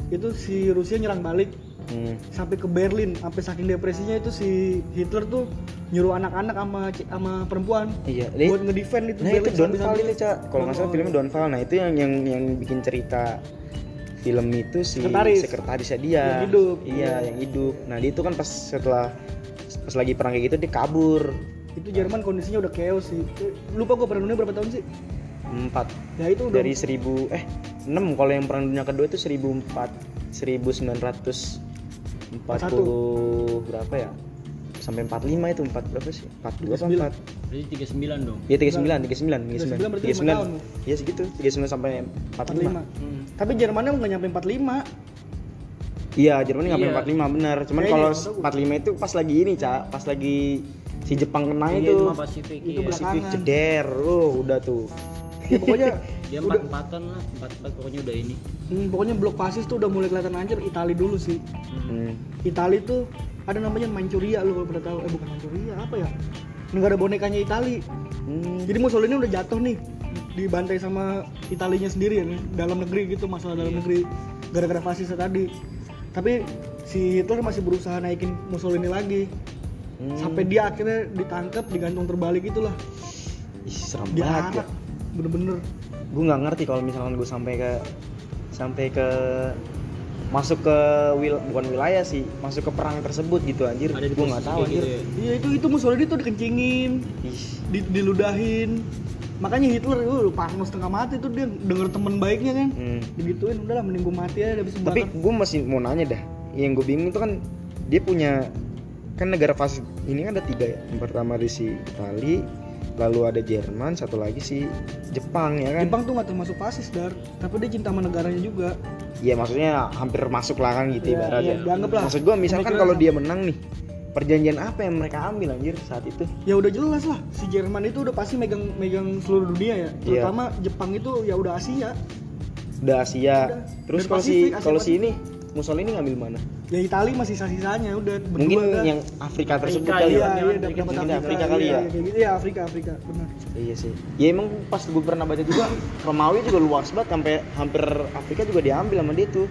itu si Rusia nyerang balik Hmm. sampai ke Berlin sampai saking depresinya itu si Hitler tuh nyuruh anak-anak sama sama perempuan Iya, buat ngedefend itu Nah itu Berlin Downfall sampai-sampai. itu cak. Kalau nggak salah filmnya iya. Downfall. Nah itu yang yang yang bikin cerita film itu si Sekretaris. sekretarisnya dia. Yang hidup. Iya, Iya. yang hidup. Nah dia itu kan pas setelah pas lagi perang kayak gitu dia kabur. itu Jerman kondisinya udah chaos sih lupa gue perang dunia berapa tahun sih Empat ya itu udah dari seribu eh enam kalau yang perang dunia kedua itu seribu empat seribu sembilan ratus empat puluh berapa ya sampai empat lima itu empat berapa sih empat dua apa 39. empat berarti 39 dong Iya tiga sembilan tiga sembilan tiga 39 berarti tiga lima sembilan tahun. iya segitu tiga sembilan sampai empat lima 45 Hmm. tapi Jermannya nggak nyampe 45 Iya, Jerman nggak Iya. sampai 45 benar. Cuman Kayaknya kalau. 45 itu pas lagi ini, Cak. Pas lagi si Jepang kena Iya, itu. Pasifik Itu iya. Pasifik belakangan. ceder. Oh, udah tuh. Ya pokoknya dia empat empatan lah empat empat pokoknya udah ini hmm, pokoknya blok fasis tuh udah mulai kelihatan anjir Itali dulu sih Hmm. Itali tuh ada namanya Manchuria lu kalau pernah tahu eh bukan Manchuria apa ya negara bonekanya Itali Hmm. jadi Mussolini udah jatuh nih dibantai sama Italinya sendiri ya nih, dalam negeri gitu masalah dalam Iya. negeri gara-gara fasisnya tadi tapi si Hitler masih berusaha naikin Mussolini lagi Hmm. sampai dia akhirnya ditangkap digantung terbalik itulah Ih, serem banget ya. Bener-bener Gue nggak ngerti kalau misalkan gue sampai ke sampai ke masuk ke wil bukan wilayah sih, masuk ke perang tersebut gitu anjir. Gue nggak tahu anjir. gitu ya. iya itu itu Mussolini tuh dikencingin Ih, di, diludahin makanya Hitler uh, parno setengah mati tuh dia denger temen baiknya kan hmm. digituin udahlah mending gue mati aja habis Tapi gue masih mau nanya dah. Yang gue bingung itu kan dia punya kan negara fasis ini kan ada tiga ya. Yang pertama di si Itali, lalu ada Jerman, satu lagi si Jepang ya kan. Jepang tuh gak termasuk fasis dar tapi dia cinta sama negaranya juga Iya maksudnya hampir masuk lah kan gitu Iya, ibaratnya. iya, dianggap lah. Maksud gue misalkan kalau dia menang nih, perjanjian apa yang mereka ambil anjir saat itu? ya udah jelas lah si Jerman itu udah pasti megang megang seluruh dunia ya Iya. terutama Jepang itu ya udah Asia Udah Asia. Udah. Terus kalau si kalau si ini Mussolini ngambil mana? ya Itali masih sisa-sisanya udah berdua Mungkin dah. yang Afrika tersebut Afrika, kali iya ya. iya Mungkin dapat Afrika, Afrika, kali iya, ya. iya, kayak gitu ya Afrika Afrika benar Iya sih. Ya emang pas gue pernah baca juga Romawi juga luas banget sampai hampir Afrika juga diambil sama dia tuh.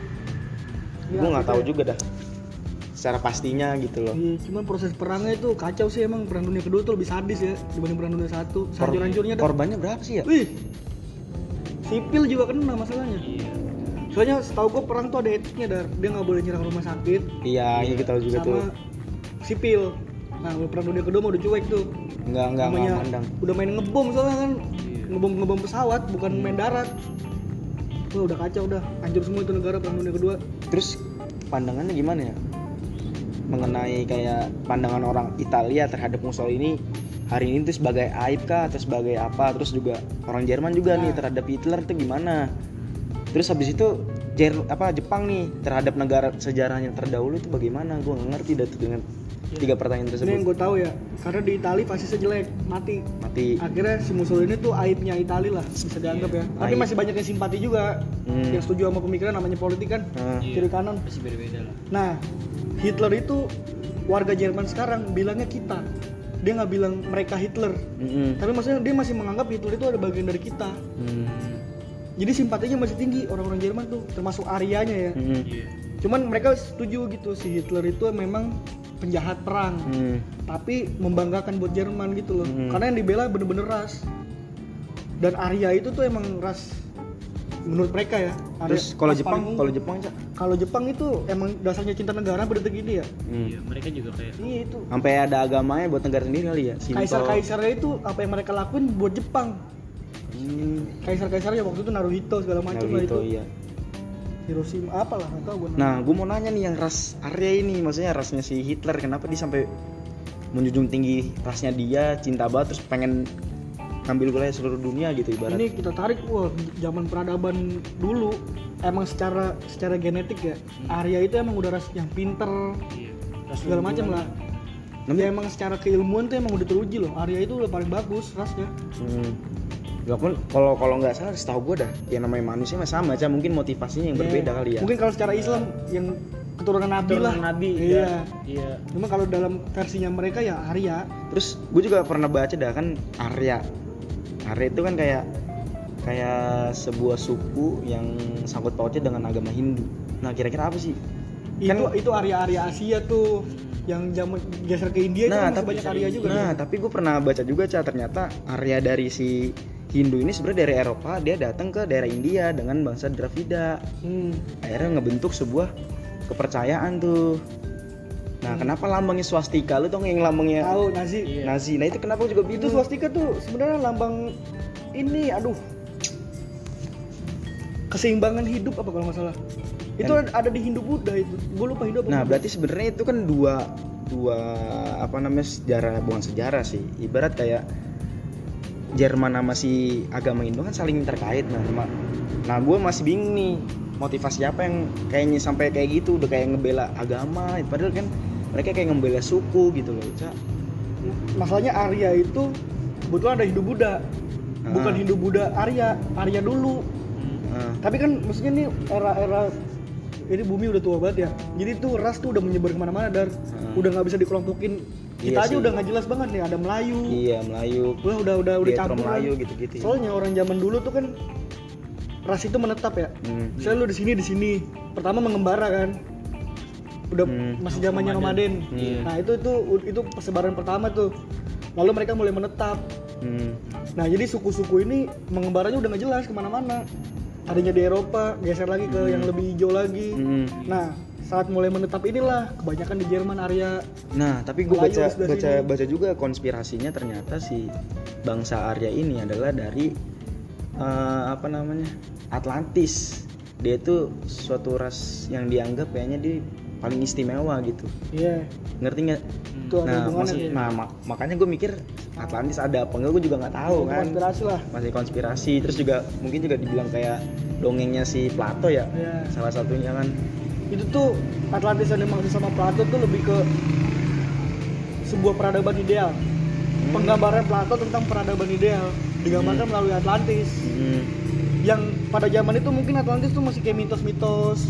Iya, gue nggak tahu ya. juga dah secara pastinya gitu loh. Iya, cuman proses perangnya itu kacau sih emang perang dunia kedua tuh lebih sadis ya dibanding perang dunia satu. Kor- Hancur-hancurnya. Korbannya berapa sih ya? Wih, sipil juga kena masalahnya. iya Soalnya setahu gua perang tuh ada etiknya dar, dia nggak boleh nyerang rumah sakit Iya, iya kita tahu juga sama tuh. sipil. Nah, kalau perang dunia kedua mah udah cuek tuh. Enggak enggak Namanya enggak mandang. udah main ngebom soalnya kan, Iya. ngebom ngebom pesawat bukan main darat. Wah udah kacau udah, hancur semua itu negara perang dunia kedua. Terus pandangannya gimana ya? Mengenai kayak pandangan orang Italia terhadap Mussolini hari ini tuh sebagai aib kah atau sebagai apa? Terus juga orang Jerman juga nih Nah. terhadap Hitler tuh gimana? Terus habis itu Jer apa Jepang nih terhadap negara sejarahnya terdahulu itu bagaimana? Gue nggak ngerti dah tuh dengan tiga pertanyaan Ini yang tersebut. gue tahu ya, karena di Itali fasisnya jelek, mati. Mati. Akhirnya si Mussolini tuh aibnya Itali lah, bisa dianggap ya. Tapi Aib. masih banyak yang simpati juga, Hmm. yang setuju sama pemikiran namanya politik kan, Nah, Iya. kiri kanan. pasti beda-beda lah Nah, Hitler itu warga Jerman sekarang bilangnya kita. Dia nggak bilang mereka Hitler. mm-mm. Tapi maksudnya dia masih menganggap Hitler itu ada bagian dari kita. Hmm. Jadi simpatinya masih tinggi orang-orang Jerman tuh, termasuk Aryanya ya. Mm-mm. iya Cuman mereka setuju gitu si Hitler itu memang penjahat perang, Hmm. tapi membanggakan buat Jerman gitu loh. Hmm. Karena yang dibela bener-bener ras. Dan Arya itu tuh emang ras menurut mereka ya. Arya- Terus kalau Jepang, kalau Jepang Cak? kalau Jepang itu emang dasarnya cinta negara pada detik ini ya. Hmm. iya mereka juga kayak Iya itu. Sampai ada agamanya buat negara sendiri kali ya. Kaisar-kaisarnya itu apa yang mereka lakuin buat Jepang. Hmm. Kaisar-kaisarnya waktu itu Naruhito segala macam lah itu. Naruto iya. Hiroshima apalah nggak tahu gue. Nah, gue mau nanya nih yang ras Arya ini, maksudnya rasnya si Hitler, kenapa dia sampai menjunjung tinggi rasnya dia, cinta banget, terus pengen ngambil wilayah seluruh dunia gitu ibarat. ini kita tarik wah zaman peradaban dulu emang secara secara genetik ya Arya itu emang udah ras yang pinter iya segala macam lah Tapi- ya emang secara keilmuan tuh emang udah teruji loh Arya itu udah paling bagus rasnya Hmm. Ya pun kalau kalau nggak salah setahu gue dah, yang namanya manusia mah sama aja, mungkin motivasinya yang berbeda Ya, kali ya. mungkin kalau secara Islam yang keturunan Nabi lah Keturunan nabi iya iya cuma kalau dalam versinya mereka ya Arya Terus gue juga pernah baca dah kan Arya. Arya itu kan kayak kayak sebuah suku yang sangkut pautnya dengan agama Hindu. Nah kira-kira apa sih? itu Kan- itu Arya-Arya Asia tuh yang zaman geser ke India itu nah kan masih tapi banyak Arya juga nah tuh. tapi gue pernah baca juga cah ternyata Arya dari si Hindu ini sebenarnya dari Eropa dia datang ke daerah India dengan bangsa Dravida hmm. akhirnya ngebentuk sebuah kepercayaan tuh. Nah kenapa lambangnya swastika? Lu tau yang lambangnya tahu Nazi. Iya. Nazi. Nah itu kenapa juga itu swastika tuh sebenarnya lambang ini aduh. Keseimbangan hidup apa kalau nggak salah? Itu Kan- ada, ada di Hindu Buddha itu. Gue lupa Hindu apa nah Buddha. berarti sebenarnya itu kan dua dua apa namanya sejarah bukan sejarah sih. Ibarat kayak Jerman sama si agama Hindu kan saling terkait nah nah gue masih bingung nih motivasi apa yang kayaknya sampai kayak gitu udah kayak ngebela agama padahal kan mereka kayak ngebela suku gitu loh Cak. masalahnya Arya itu kebetulan ada Hindu Buddha bukan Ah. Hindu Buddha Arya Arya dulu Nah, tapi kan maksudnya ini era-era ini bumi udah tua banget ya jadi tuh ras tuh udah menyebar ke mana-mana dar Ah. udah nggak bisa dikelompokin kita Iya aja sih. udah nggak jelas banget nih ada Melayu iya Melayu udah udah udah udah campur Melayu gitu-gitu ya. soalnya orang zaman dulu tuh kan ras itu menetap ya Hmm. Misalnya lu di sini di sini. Pertama mengembara kan. Udah Hmm. masih zamannya nomaden. Hmm. Nah, itu itu itu persebaran pertama tuh. Lalu mereka mulai menetap. Hmm. Nah, jadi suku-suku ini mengembaranya udah nggak jelas ke mana-mana. Adanya di Eropa, geser lagi ke yang lebih hijau lagi. Hmm. Nah, saat mulai menetap inilah kebanyakan di Jerman Arya. Nah, tapi gue baca di baca sini. baca juga konspirasinya ternyata si bangsa Arya ini adalah dari eh, apa namanya Atlantis. Dia itu suatu ras yang dianggap kayaknya dia paling istimewa gitu. Iya. Ngerti nggak? Ada Nah, maksud- tuh. nah mak- makanya gue mikir Atlantis ada apa enggak gue juga nggak tahu Itu kan. Konspirasi lah. Masih konspirasi. Terus juga mungkin juga dibilang kayak dongengnya si Plato ya. Iya. Salah satunya kan. Itu tuh Atlantis yang dimaksud sama Plato tuh lebih ke sebuah peradaban ideal. Hmm. Penggambaran Plato tentang peradaban ideal digambarkan melalui Atlantis. Hmm. Yang pada zaman itu mungkin Atlantis tuh masih kayak mitos-mitos.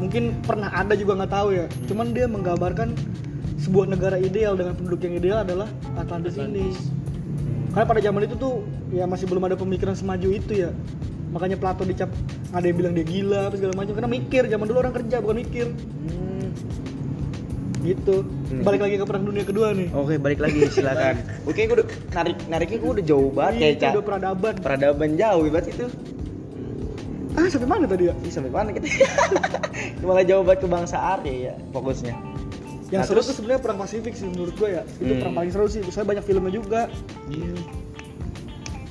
Mungkin pernah ada juga nggak tahu ya. Hmm. Cuman dia menggambarkan sebuah negara ideal dengan penduduk yang ideal adalah Atlantis, ini. Karena pada zaman itu tuh ya masih belum ada pemikiran semaju itu ya. Makanya Plato dicap ada yang bilang dia gila apa segala macam karena mikir zaman dulu orang kerja bukan mikir Hmm. gitu. Hmm. Balik lagi ke perang dunia kedua nih. Oke, balik lagi silakan. Oke, gue udah narik nariknya gue udah jauh banget itu Cak. udah peradaban. Peradaban jauh banget itu. Ah, sampai mana tadi ya? Ih, sampai mana kita? Malah jauh banget ke bangsa Arya ya fokusnya. Yang Nah, seru terus- tuh sebenarnya perang Pasifik sih menurut gue ya. Itu Hmm. perang paling seru sih. Saya banyak filmnya juga.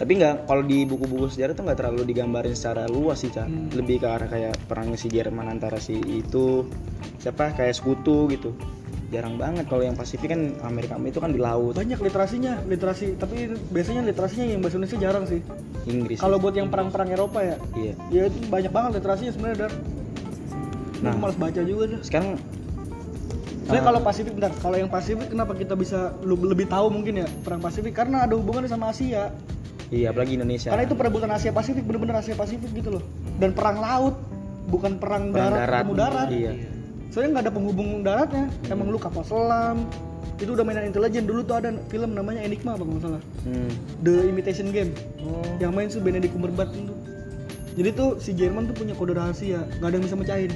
Tapi nggak kalau di buku-buku sejarah tuh nggak terlalu digambarin secara luas sih, Cak. Hmm. Lebih ke arah kayak perang si Jerman antara si itu siapa kayak sekutu gitu. jarang banget kalau yang Pasifik kan Amerika itu kan di laut banyak literasinya literasi tapi biasanya literasinya yang bahasa Indonesia jarang sih Inggris kalau buat yang perang-perang Eropa ya iya ya itu banyak banget literasinya sebenarnya dar Nah. malas baca juga dah sekarang Soalnya Ah. kalau Pasifik bentar, kalau yang Pasifik kenapa kita bisa lebih tahu mungkin ya perang Pasifik karena ada hubungannya sama Asia. Iya apalagi Indonesia Karena itu perebutan Asia Pasifik bener-bener Asia Pasifik gitu loh. Dan perang laut bukan perang, Perang darat, darat. ketemu darat. Iya. Soalnya nggak ada penghubung daratnya. Emang lu kapal selam. Itu udah mainan intelijen dulu tuh ada film namanya Enigma apa nggak salah. hmm. The Imitation Game. oh. Yang main tuh Benedict Cumberbatch itu. Jadi tuh si Jerman tuh punya kode rahasia, nggak ada yang bisa mecahin.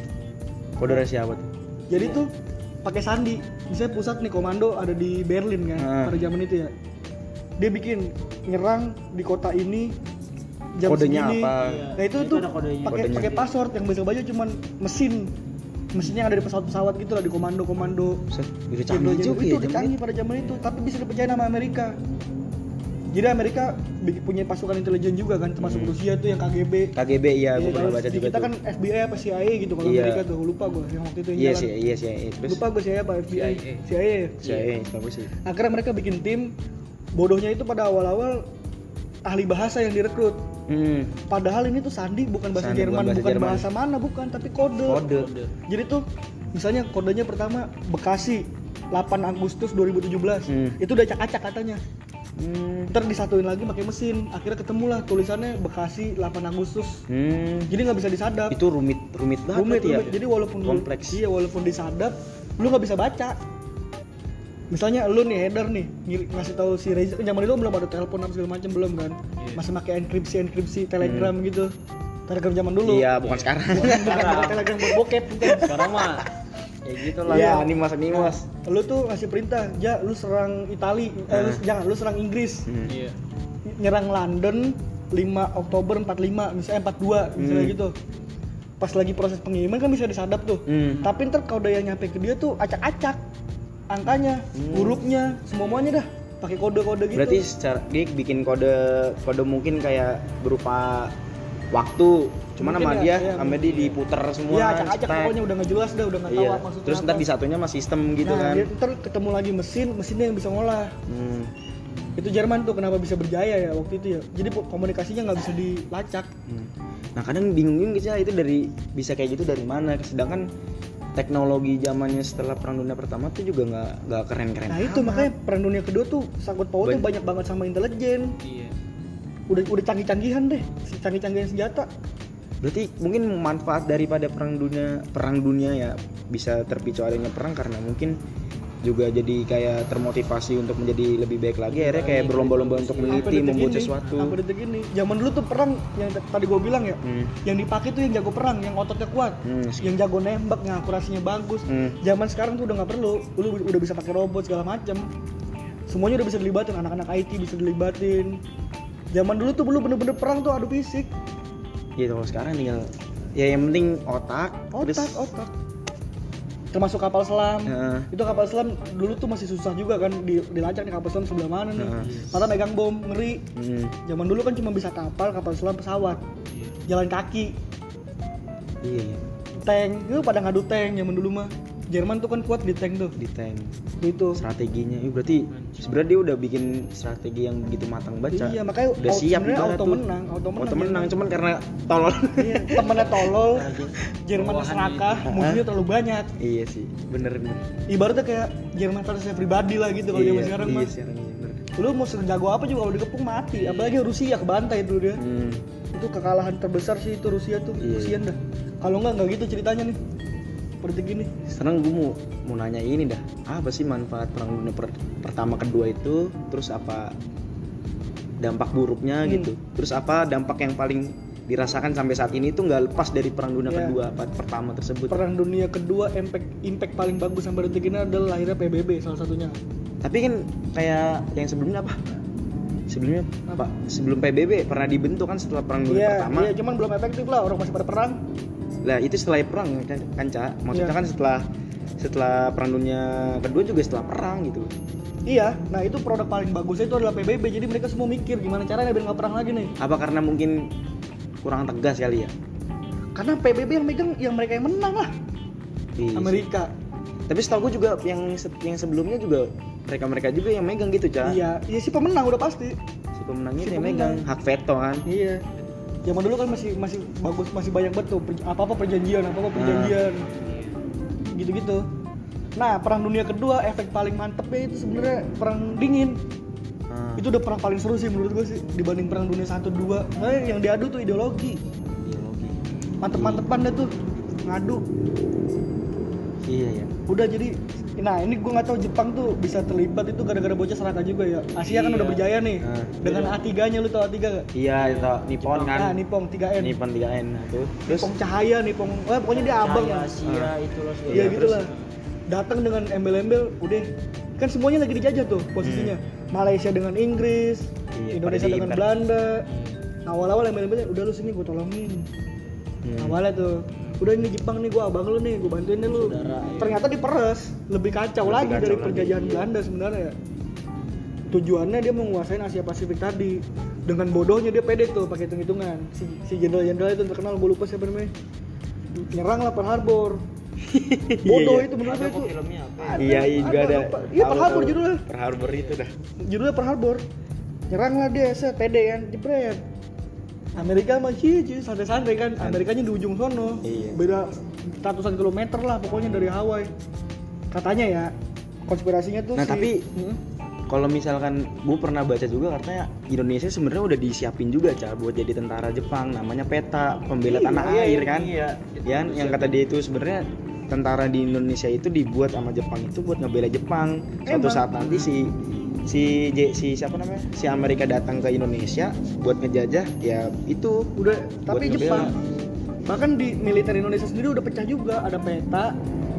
kode rahasia apa tuh Jadi tuh pakai sandi. Misalnya pusat nih komando ada di Berlin kan Ah. pada zaman itu ya. Dia bikin nyerang di kota ini jam Kodenya segini. apa? Nah itu, Itu tuh pakai pakai password yang bisa baca cuman mesin. Mesinnya yang ada di pesawat-pesawat gitu lah di komando-komando. Buset, udah canggih juga itu ya canggih pada zaman itu, tapi bisa dipercaya sama Amerika. Jadi Amerika punya pasukan intelijen juga kan, termasuk Hmm. Rusia tuh yang KGB. KGB iya gue Iya, pernah kalau baca juga kita tuh kan FBI apa CIA gitu kalau Iya. Amerika tuh lupa gue yang waktu itu iya sih iya sih iya. terus Lupa gue CIA apa FBI CIA. CIA. saya bagus sih Akhirnya mereka bikin tim bodohnya itu pada awal-awal ahli bahasa yang direkrut. hmm. Padahal ini tuh sandi bukan bahasa Sandi, Jerman, bukan bukan, bahasa bahasa, Jerman. mana bukan, tapi kode. kode Jadi tuh misalnya kodenya pertama Bekasi 8 Agustus 2017. Hmm. Itu udah acak-acak katanya. hmm. Ntar disatuin lagi pakai mesin. Akhirnya ketemulah tulisannya Bekasi 8 Agustus. Hmm. Jadi nggak bisa disadap. itu rumit rumit banget rumit, ya rumit. Jadi walaupun Kompleks. iya walaupun disadap, lu nggak bisa baca. Misalnya lu nih header nih ngasih tahu si Reza, kan zaman itu belum ada telepon apa segala macam belum kan? Iya. Masih pakai enkripsi enkripsi telegram gitu. Telegram zaman dulu. iya bukan sekarang Bukan, bukan telegram buat bokep bukan. sekarang mah ya gitu lah ya animas animas Lu tuh ngasih perintah, ja lu serang Itali, eh, lu, Hmm. jangan lu serang Inggris. hmm. iya Nyerang London 5 Oktober 45 misalnya 42 misalnya Hmm. gitu. Pas lagi proses pengiriman kan bisa disadap tuh. Hmm. Tapi ntar kode yang nyampe ke dia tuh acak-acak angkanya, Hmm. hurufnya, semuanya dah pakai kode-kode gitu. berarti secara dia bikin kode kode mungkin kayak berupa waktu cuman Mungkin sama ya, dia iya, sama dia diputer semua Iya acak-acak pokoknya udah nggak jelas dah, udah nggak tahu iya maksudnya. terus apa. ntar disatunya sama sistem gitu nah, kan dia ntar ketemu lagi mesin, mesinnya yang bisa ngolah. hmm. Itu Jerman tuh kenapa bisa berjaya ya waktu itu ya. Jadi komunikasinya nggak bisa dilacak. Hmm. Nah kadang bingung juga sih ah, itu dari bisa kayak gitu dari mana sedangkan teknologi zamannya setelah perang dunia pertama tuh juga nggak nggak keren keren Nah itu makanya perang dunia kedua tuh sangkut pautnya Ban- banyak banget sama intelijen. iya Udah udah canggih-canggihan deh, si canggih-canggihan senjata. berarti mungkin manfaat daripada perang dunia perang dunia ya bisa terpicu adanya perang karena mungkin juga jadi kayak termotivasi untuk menjadi lebih baik lagi akhirnya kayak berlomba-lomba untuk meneliti membuat ini, sesuatu Sampai detik ini. Zaman dulu tuh perang yang tadi gue bilang ya, Hmm. yang dipakai tuh yang jago perang, yang ototnya kuat, Hmm. yang jago nembak, yang akurasinya bagus. Hmm. Zaman sekarang tuh udah nggak perlu, lu udah bisa pakai robot segala macam. Semuanya udah bisa dilibatin, anak-anak IT bisa dilibatin. Zaman dulu tuh belum bener-bener perang tuh adu fisik, gitu kalau sekarang tinggal ya yang penting otak, otak, terus otak. Termasuk kapal selam. Heeh. Itu kapal selam dulu tuh masih susah juga kan di, dilacak nih kapal selam sebelah mana nih. Mata megang bom, ngeri. hmm, Zaman dulu kan cuma bisa kapal, kapal selam, pesawat, iya jalan kaki, iya, iya tank. Itu pada ngadu tank zaman dulu mah. Jerman tuh kan kuat di tank tuh. di tank Itu. strateginya Ih, berarti sebenarnya dia udah bikin strategi yang begitu matang baca Iya, makanya udah siap ibarat auto tuh. menang, auto menang. auto menang cuman karena tolol Iya, temennya tolol, Jerman serakah, ini. musuhnya terlalu banyak. iya sih bener bener Ibaratnya kayak Jerman versi pribadi lah gitu kalau zaman sekarang iya mah. sekarang iya, bener. Lu mau sejago apa juga kalau dikepung mati. Apalagi Rusia kebantai itu dia. Hmm. Itu kekalahan terbesar sih itu Rusia tuh. Iya. Rusian dah. Kalau enggak enggak gitu ceritanya nih. Seperti gini. Sekarang gue mau mau nanya ini dah apa sih manfaat perang dunia per- pertama kedua itu terus apa dampak buruknya Hmm. gitu terus apa dampak yang paling dirasakan sampai saat ini itu nggak lepas dari perang dunia Iya. kedua pertama tersebut Perang dunia kedua impact impact paling bagus sampai detik ini adalah lahirnya PBB salah satunya. tapi kan kayak yang sebelumnya apa sebelumnya apa sebelum PBB pernah dibentuk kan setelah perang dunia Iya, pertama iya cuman belum efektif lah orang masih pada perang. Lah itu setelah perang kan kan, Ca? maksudnya Iya. kan setelah setelah perang dunia kedua juga setelah perang gitu Iya, nah itu produk paling bagusnya itu adalah PBB. Jadi mereka semua mikir gimana caranya biar nggak perang lagi nih. apa karena mungkin kurang tegas kali ya Karena PBB yang megang yang mereka yang menang lah. Iya sih. Amerika. tapi setahu gue juga yang yang sebelumnya juga mereka mereka juga yang megang gitu cah iya iya si pemenang udah pasti si pemenangnya Si yang megang hak veto kan iya zaman dulu kan masih masih bagus masih banyak betul apa apa perjanjian apa apa perjanjian. Gitu-gitu. Nah perang dunia kedua efek paling mantepnya itu sebenarnya perang dingin. Ah. itu udah perang paling seru sih menurut gue sih dibanding perang dunia satu dua. Nah, yang diadu tuh ideologi. Ideologi. mantep-mantepan deh tuh ngadu. Iya ya udah jadi nah ini gue nggak tahu Jepang tuh bisa terlibat itu gara-gara bocah Seraka juga ya. Asia kan Iya. udah berjaya nih. Nah, dengan A3 nya lu tau A3 gak? iya itu Nippon kan. Nah Nippon 3N Nippon 3N nah, tuh terus? Nippon Cahaya Nippon eh, pokoknya dia abang Cahaya, lah Asia itu loh iya gitu lah datang dengan embel-embel udah. Kan semuanya lagi dijajah tuh posisinya. Malaysia dengan Inggris Iya, Indonesia dengan. Belanda. Awal-awal embel-embelnya udah lu sini gue tolongin. Hmm. awalnya tuh udah ini Jepang nih gue abang lu nih gue bantuin deh lu Saudara, iya. ternyata diperes lebih kacau Lebih lagi kacau dari lagi, penjajahan iya. Belanda sebenarnya tujuannya dia menguasain Asia Pasifik tadi dengan bodohnya dia pede tuh pakai hitung-hitungan si si jenderal-jenderal itu terkenal gue lupa siapa namanya nyerang lah Pearl Harbor bodoh iya. itu menurut gue itu filmnya apa? iya iya juga ada. Iya, Pearl Harbor judulnya. Pearl Harbor itu dah judulnya Pearl Harbor nyerang lah dia set pede kan jepret Amerika masih cuy santai-santai kan Amerikanya di ujung sono Iya. beda ratusan kilometer lah pokoknya dari Hawaii katanya ya konspirasinya tuh Nah, si- tapi- Hmm? kalau misalkan gue pernah baca juga katanya Indonesia sebenarnya udah disiapin juga cah buat jadi tentara Jepang namanya peta pembela Iya, tanah iya, air iya, kan iya. ya yang kata dia itu sebenarnya tentara di Indonesia itu dibuat sama Jepang itu buat ngebela Jepang suatu Emang. saat nanti si si J- si siapa namanya si Amerika datang ke Indonesia buat ngejajah ya itu udah tapi Jepang ngebela. bahkan di militer Indonesia sendiri udah pecah juga ada peta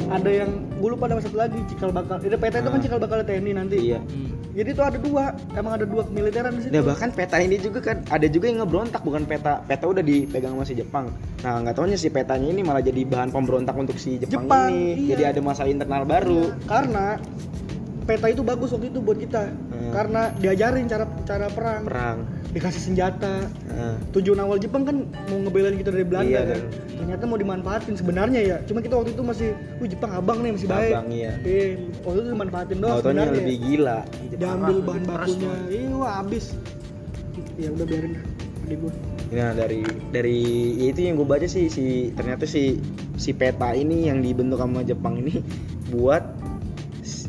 ada yang gue lupa ada satu lagi cikal bakal itu peta itu kan Ah. cikal bakal TNI nanti iya Hmm. jadi tuh ada dua emang ada dua militeran di situ Nah bahkan peta ini juga kan ada juga yang ngebrontak bukan peta peta udah dipegang sama si Jepang. Nah nggak taunya si petanya ini malah jadi bahan pemberontak untuk si Jepang, Jepang, ini. iya. Jadi ada masalah internal baru. karena peta itu bagus waktu itu buat kita. Hmm. karena diajarin cara cara perang. Perang. dikasih senjata. Nah, tujuan awal Jepang kan mau ngebelain kita dari Belanda Iya, kan. Ternyata mau dimanfaatin sebenarnya ya. Cuma kita waktu itu masih wih Jepang abang nih masih baik. Abang, iya. eh waktu itu dimanfaatin doang Mau taunya sebenarnya. lebih gila. diambil bahan bakunya. Iya wah habis. Ya udah biarin adik gua. Nah dari dari ya itu yang gue baca sih si ternyata si si peta ini yang dibentuk sama Jepang ini buat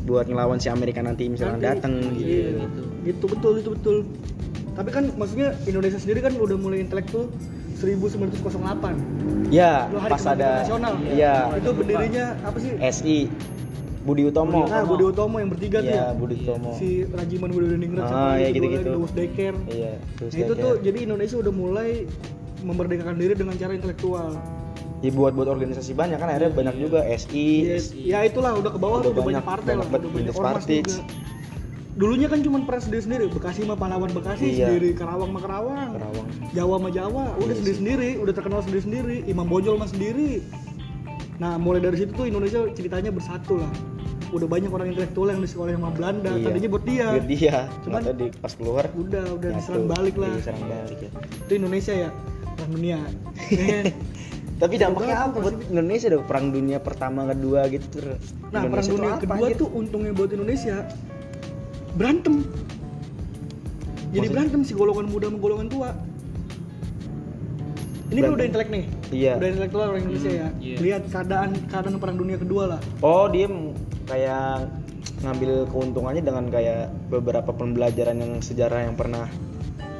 buat ngelawan si Amerika nanti misalnya Nanti. datang gitu. Iya, gitu. gitu betul itu betul. Tapi kan maksudnya Indonesia sendiri kan udah mulai intelek tuh 1908. Ya pas ada nasional. Iya Itu benderinya apa sih? SI Budi Utomo. Nah, Budi Utomo yang bertiga tuh. Iya ya. Budi Utomo. Si Rajiman Budi Diningrat Ah, iya, gitu-gitu. Dewas Deker. Iya. Nah, itu tuh jadi Indonesia udah mulai memerdekakan diri dengan cara intelektual. Ya buat buat organisasi banyak kan akhirnya banyak juga SI Yes. Ya itulah udah ke bawah Udah udah banyak- banyak partai lah, banyak udah banyak ormas partai. juga. Dulunya kan cuma peran sendiri-sendiri, Bekasi mah pahlawan Bekasi Iya. sendiri, Karawang mah Karawang. Kerawang Jawa sama Jawa udah Iya sendiri-sendiri, udah terkenal sendiri-sendiri. Imam Bonjol mah sendiri. Nah, mulai dari situ tuh Indonesia ceritanya bersatu lah. Udah banyak orang intelektual yang disekolahin sama Belanda, Iya. tadinya buat dia. Biar dia Cuman- tadi pas keluar Udah, udah nyatu. diserang balik lah. Iya, diserang balik ya. Itu Indonesia ya, perang dunia. Tapi dampaknya apa buat Indonesia dong perang dunia pertama kedua gitu nah, perang Indonesia tuh dunia apa, kedua anjir? tuh untungnya buat Indonesia berantem. Jadi berantem si golongan muda sama golongan tua. Ini kan Berantem. udah intelek nih. Iya. Udah intelektual orang Indonesia ya. iya. Lihat keadaan keadaan perang dunia kedua lah. Oh, dia kayak ngambil keuntungannya dengan kayak beberapa pembelajaran yang sejarah yang pernah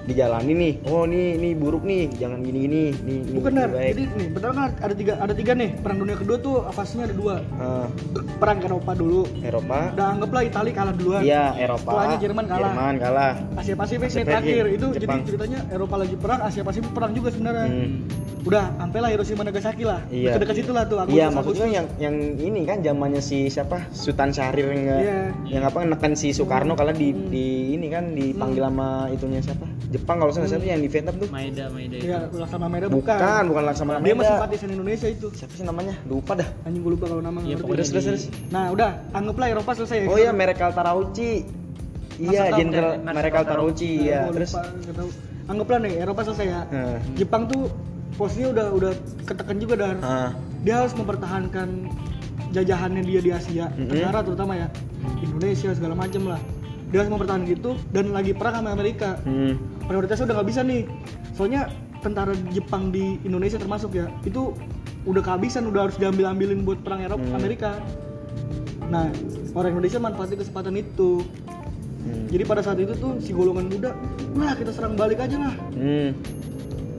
dijalani nih. Oh, nih nih buruk nih, jangan gini-gini. Nih, nih Bukan ini Nar. baik. Jadi nih, pertama kan ada tiga ada tiga nih. Perang dunia kedua tuh fasenya ada dua. Ah, Perang Eropa dulu. Eropa. Udah anggaplah Italia kalah duluan. Iya, Eropa. Setelahnya Jerman kalah. Jerman kalah. Asia Pasifik Asia nih terakhir itu Jepang. jadi ceritanya Eropa lagi perang, Asia Pasifik perang juga sebenarnya. Hmm. Udah, sampai lah Hiroshima Nagasaki lah. Iya. Dekat situ lah tuh Agustus. Iya, maksudnya yang yang ini kan zamannya si siapa? Sultan Syahrir yang Iya. yang apa nekan si Soekarno kalau di Hmm. di ini kan dipanggil sama itunya siapa? Jepang kalau siapa yang di Vietnam tuh? Maeda Maeda. Iya, Laksamana Merah Bukan, bukan. bukan Laksamana Dia masih simpatisan Indonesia itu. Siapa sih namanya? Lupa dah. Anjing gue lupa kalau nama Iya, pokoknya Terus terus. Nah, udah, anggaplah Eropa selesai. Oh iya, Merekal Tarauchi. Iya, Jenderal Marshal Merekal Tarauchi. Tarauchi Nah, ya. gua Terus. Anggaplah nih Eropa selesai ya. Jepang tuh posisinya udah udah ketekan juga dan dia harus mempertahankan jajahannya dia di Asia. Tenggara terutama ya Indonesia segala macem lah dia harus mempertahankan gitu dan lagi perang sama Amerika Hmm. Prioritasnya udah nggak bisa nih soalnya tentara Jepang di Indonesia termasuk ya itu udah kehabisan udah harus diambil ambilin buat perang Eropa Hmm. Amerika nah orang Indonesia manfaatin kesempatan itu Hmm. jadi pada saat itu tuh si golongan muda wah kita serang balik aja lah Hmm.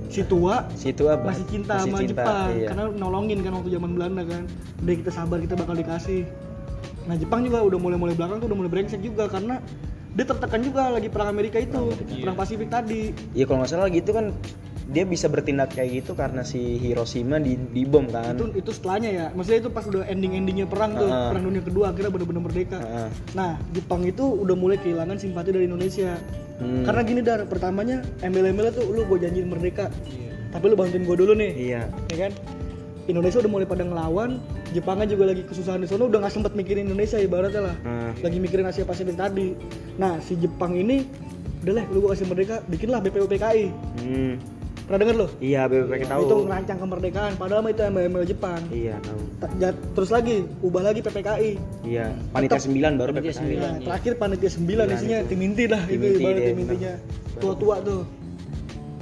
si tua Situ apa? masih cinta Masih sama cinta, Jepang iya. karena nolongin kan waktu zaman Belanda kan udah kita sabar kita bakal dikasih nah Jepang juga udah mulai-mulai belakang tuh udah mulai brengsek juga karena dia tertekan juga lagi perang Amerika itu perang Pasifik tadi Iya kalau nggak salah gitu kan dia bisa bertindak kayak gitu karena si Hiroshima di dibom kan. itu itu setelahnya ya maksudnya itu pas udah ending endingnya perang tuh Ah. perang dunia kedua akhirnya bener-bener merdeka Heeh. nah Jepang itu udah mulai kehilangan simpati dari Indonesia Hmm. karena gini dar pertamanya embel-embelnya tuh lu gue janjiin merdeka Iya. tapi lu bantuin gue dulu nih Iya. ya kan Indonesia udah mulai pada ngelawan Jepangnya juga lagi kesusahan di sana udah nggak sempet mikirin Indonesia ibaratnya lah Heeh. lagi mikirin Asia Pasifik tadi nah si Jepang ini udah lah lu gua kasih merdeka bikinlah BPUPKI Hmm. pernah denger lo Iya, BPK tahu. itu ngerancang kemerdekaan padahal mah itu embel-embel Jepang Iya, tahu. Terus lagi ubah lagi PPKI Iya, panitia Tetap- 9 baru Panitia PPKI. sembilan. nah, iya. terakhir panitia 9 Sembilan isinya itu. tim inti dah Tim itu inti ibarat deh, tim intinya tua-tua tuh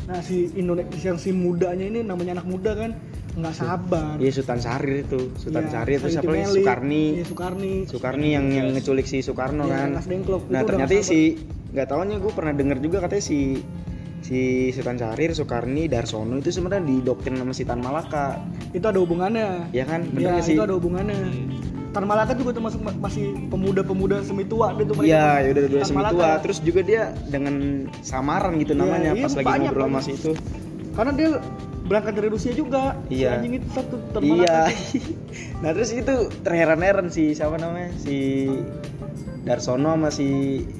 nah si Indonesia yang si mudanya ini namanya anak muda kan nggak sabar Iya, Sultan Syahrir itu. Sultan Iya, Syahrir terus Sari apa lagi? Soekarni. Iya, Soekarni Soekarni yang yang ngeculik si Soekarno Iya, kan. Dengklok. Nah, udah ternyata si nggak taunya gue pernah denger juga katanya si si Sultan Syahrir, Soekarni, Darsono itu sebenarnya didoktrin sama si Tan Malaka. itu ada hubungannya Ya kan? Bener Iya, nggak sih? itu ada hubungannya Tan Malaka juga termasuk ma- masih pemuda-pemuda semi tua dia tuh Iya, ya udah dua Tan semi tua. Terus juga dia dengan samaran gitu Iya, namanya iya, pas lagi banyak, ngobrol sama itu. karena dia berangkat dari Rusia juga si Iya. anjing itu satu Malaka Iya. nah terus itu terheran-heran si siapa namanya si Darsono sama si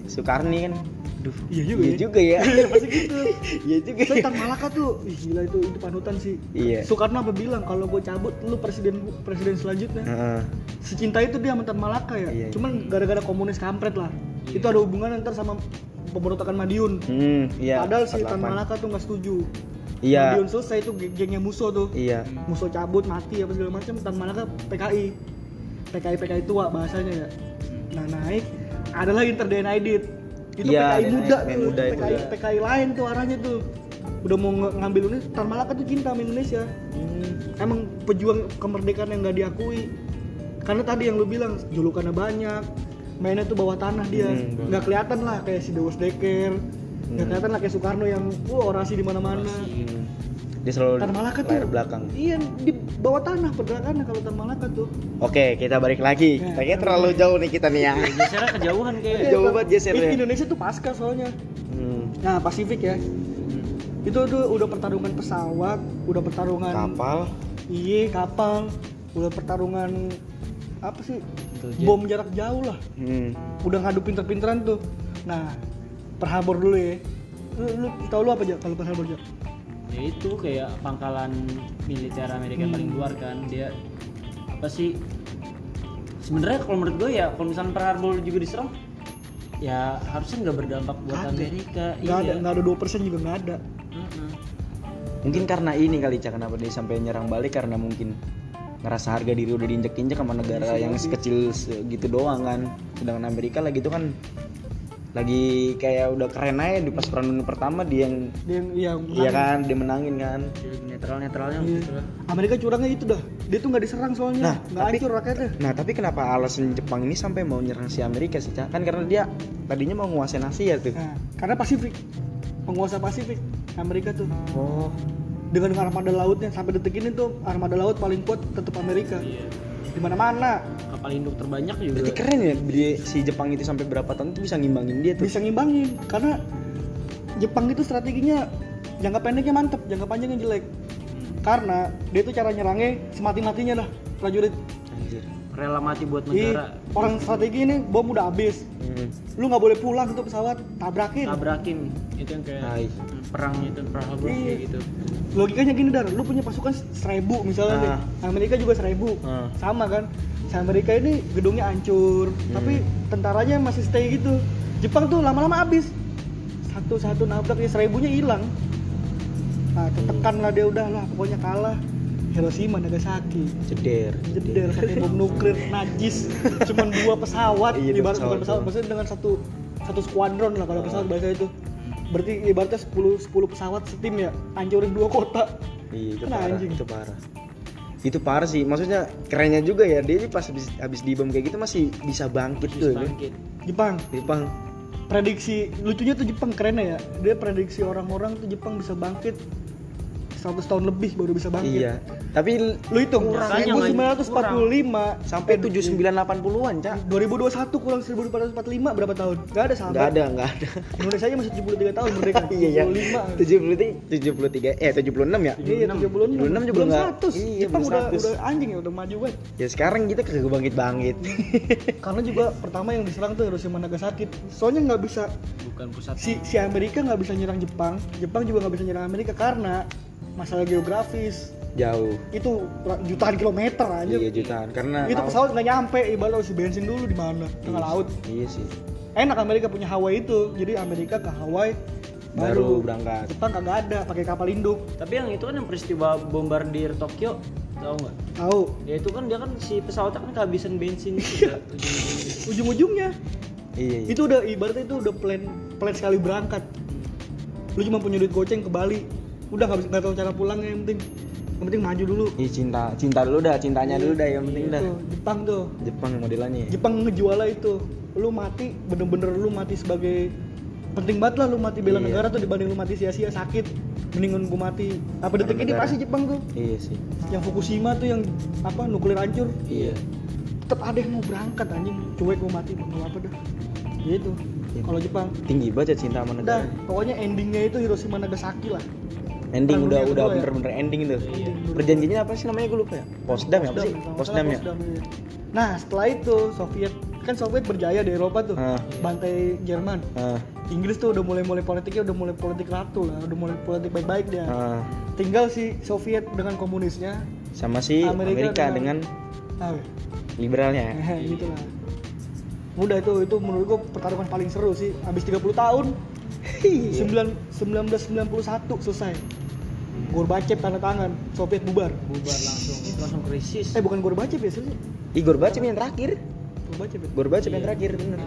Soekarni kan. Duh, Iya juga iya ya. juga ya. Iya, pasti gitu Iya juga. Saya ya. Tan Malaka tuh, ih gila itu itu panutan sih. Iya. Soekarno apa bilang kalau gue cabut lu presiden presiden selanjutnya. Heeh. Secinta itu dia sama Tan Malaka ya. Iya, Cuman gara-gara komunis kampret lah. Itu ada hubungan ntar sama pemberontakan Madiun. Hmm, iya. Padahal si 48. Tan Malaka tuh nggak setuju. Iya. Madiun selesai itu geng- gengnya musuh tuh. Iya. Musuh cabut mati apa segala macam. Tan Malaka PKI. PKI PKI tua bahasanya ya. Nah naik ada lagi DNA edit. Itu Iya, PKI muda tuh. muda itu PKI, ya. PKI lain tuh arahnya tuh. Udah mau ngambil ini Tan Malaka tuh cinta sama Indonesia. Hmm. Emang pejuang kemerdekaan yang nggak diakui. Karena tadi yang lu bilang julukannya banyak, mainnya tuh bawah tanah dia, Hmm, nggak kelihatan lah kayak si Dewas Deker, nggak Hmm. kelihatan lah kayak Soekarno yang wah orasi di mana-mana. Hmm. Dia selalu Tan Malaka tuh belakang. Iya di bawah tanah pergerakannya kalau Tan Malaka tuh. Oke, kita balik lagi. Nah, Kayaknya terlalu jauh nih kita nih ya. gesernya kejauhan kayak Jauh banget geser Ini ya. Indonesia tuh pasca soalnya. Hmm. Nah Pasifik ya. Itu tuh udah pertarungan pesawat, udah pertarungan Kapal. Iya kapal, udah pertarungan apa sih? Intelijen. Bom jarak jauh lah. Hmm. Udah ngadu pinter-pinteran tuh. Nah, per Harbor dulu ya. Lu, lu tau lu apa aja kalau per Harbor aja? ya itu kayak pangkalan militer Amerika Hmm. paling luar kan dia apa sih sebenarnya kalau menurut gue ya kalau misalnya Pearl Harbor juga diserang ya harusnya nggak berdampak buat Ada. Amerika Nggak iya ada, nggak ada dua persen juga nggak ada. Mungkin karena ini kali Cak kenapa dia sampai nyerang balik karena mungkin ngerasa harga diri udah diinjek-injek sama negara Bisa yang jadi. sekecil segitu doang kan. Sedangkan Amerika lagi itu kan lagi kayak udah keren aja di pas perang dunia pertama dia yang Dia yang iya, iya kan dia menangin kan. netral netralnya Iya. gitu lah Amerika curangnya itu dah. Dia tuh nggak diserang soalnya. Nah, nggak tapi- hancur rakyatnya. Nah tapi kenapa alasan Jepang ini sampai mau nyerang si Amerika sih? Kan karena dia tadinya mau nguasain Asia tuh. Nah, karena Pasifik, penguasa Pasifik, Amerika tuh Oh. dengan armada lautnya sampai detik ini tuh armada laut paling kuat tetap Amerika. iya Di mana-mana kapal induk terbanyak juga Berarti keren ya dia- si Jepang itu sampai berapa tahun tuh bisa ngimbangin dia tuh. bisa ngimbangin karena Jepang itu strateginya jangka pendeknya mantep, jangka panjangnya jelek. Hmm. Karena dia tuh cara nyerangnya semati-matinya dah prajurit. Rela mati buat Ih, negara orang strategi ini bom udah habis. Hmm. Lu nggak boleh pulang tuh pesawat, tabrakin. tabrakin itu yang kayak Hai. perang itu Iya. kayak gitu Logikanya gini dar, lu punya pasukan seribu misalnya nih, Ah. Amerika juga seribu, Ah. sama kan? Si Amerika ini gedungnya hancur, Hmm. tapi tentaranya masih stay gitu. Jepang tuh lama-lama habis, satu-satu nabrak ya seribunya hilang. Nah, tertekan lah dia udah lah, pokoknya kalah. Hiroshima Nagasaki Jeder. jeder pakai bom nuklir najis cuman dua pesawat Iya, dua ibarat pesawat pesawat doang. maksudnya dengan satu satu skuadron lah kalau pesawat bahasa itu berarti ibaratnya 10 10 pesawat setim ya hancurin dua kota Iya, itu Kan parah, anjing. itu parah. Itu parah sih, maksudnya kerennya juga ya. Dia ini pas habis habis dibom kayak gitu masih bisa bangkit tuh. dia. bangkit Jepang Jepang. prediksi lucunya tuh Jepang keren ya dia prediksi orang-orang tuh Jepang bisa bangkit 100 tahun lebih baru bisa bangkit Iya. Tapi lu hitung Makanya, 1945 sampai 7980-an, Cak. 2021 kurang 1445 berapa tahun? Gak ada sahabat. Enggak ada, enggak ada. Indonesia aja masih 73 tahun merdeka. Iya, iya. 73 73 75. eh 76 ya? Iya, 76. 76 juga belum nggak- 100. iya, Jepang udah 100. udah anjing ya, udah maju banget. Ya sekarang kita kagak bangkit-bangkit. Karena juga pertama yang diserang tuh Hiroshima Nagasaki. Soalnya nggak bisa bukan pusat si si Amerika nggak bisa nyerang Jepang, Jepang juga nggak bisa nyerang Amerika karena masalah geografis. Jauh. Itu jutaan kilometer aja. Iya jutaan karena Itu laut- pesawat nggak nyampe, ibarat harus bensin dulu di mana? Tengah Iya laut. sih, Iya sih. Enak Amerika punya Hawaii itu. Jadi Amerika ke Hawaii Baru berangkat. Jepang kagak ada pakai kapal induk. tapi yang itu kan yang peristiwa bombardir Tokyo tahu nggak Tahu. ya itu kan dia kan si pesawatnya kan kehabisan bensin juga ujung-ujungnya. Ujung-ujungnya Iya, iya. itu udah ibaratnya itu udah plan plan sekali berangkat. Lu cuma punya duit goceng ke Bali. Udah nggak bisa nggak tahu cara pulangnya yang penting. Yang penting maju dulu. Ih, cinta, cinta dulu dah, cintanya dulu dah yang penting dah. Tuh, Jepang tuh. Jepang modelannya. ya. Jepang ngejualnya itu. Lu mati bener-bener lu mati sebagai penting banget lah lu mati bela Iya. negara tuh dibanding lu mati sia-sia sakit mendingan gua mati apa detik ini pasti Jepang tuh Iya sih. yang Fukushima tuh yang apa nuklir hancur Iya. tetap ada yang mau berangkat anjing cuek mau mati mau apa dah gitu Iya. kalau Jepang Tinggi banget ya cinta sama negara. pokoknya endingnya itu Hiroshima Nagasaki lah Ending udah udah ya? bener-bener ending itu. Dulu. Perjanjiannya apa sih namanya gue lupa ya? Posdam ya apa sih? Posdam ya. Iya. nah setelah itu Soviet kan Soviet berjaya di Eropa tuh Ah, bantai Jerman ah, Inggris tuh udah mulai-mulai politiknya udah mulai politik ratu lah udah mulai politik baik-baik dia ah. tinggal si Soviet dengan komunisnya Sama si Amerika Amerika, dengan- dengan ah, liberalnya. gitu lah udah itu itu menurut gua pertarungan paling seru sih habis 30 tahun Iya. 9 1991 selesai Gorbachev tanda tangan Soviet bubar bubar langsung langsung krisis eh bukan Gorbachev ya sih Ih, Gorbachev yang terakhir. Gorbachev ya? Gorbachev yang Iya. terakhir bener.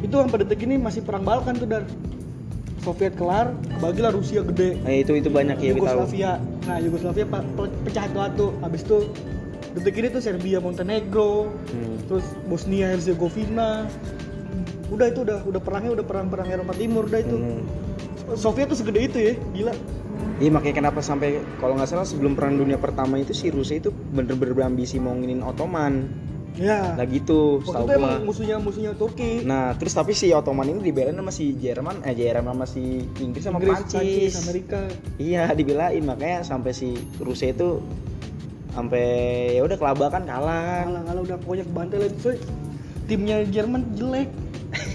itu sampai detik ini masih perang Balkan tuh dan Soviet kelar bagilah Rusia gede Nah, itu itu banyak ya kita tahu. Yugoslavia nah Yugoslavia pecah satu habis itu detik ini tuh Serbia Montenegro Hmm. terus Bosnia Herzegovina udah itu udah udah perangnya udah perang-perang Eropa Timur udah itu. Hmm. Soviet tuh segede itu ya gila. Iya makanya kenapa sampai kalau nggak salah sebelum perang dunia pertama itu si Rusia itu bener-bener berambisi mau nginin Ottoman. ya. Lah gitu, waktu itu emang musuhnya musuhnya Turki. Nah, terus tapi si Ottoman ini dibelain sama si Jerman, eh Jerman sama si Inggris sama Inggris, Prancis. Amerika. Iya, dibelain. Makanya sampai si Rusia itu sampai ya udah kelabakan kalah. kalah kalah udah pokoknya kebantai lah. Timnya Jerman jelek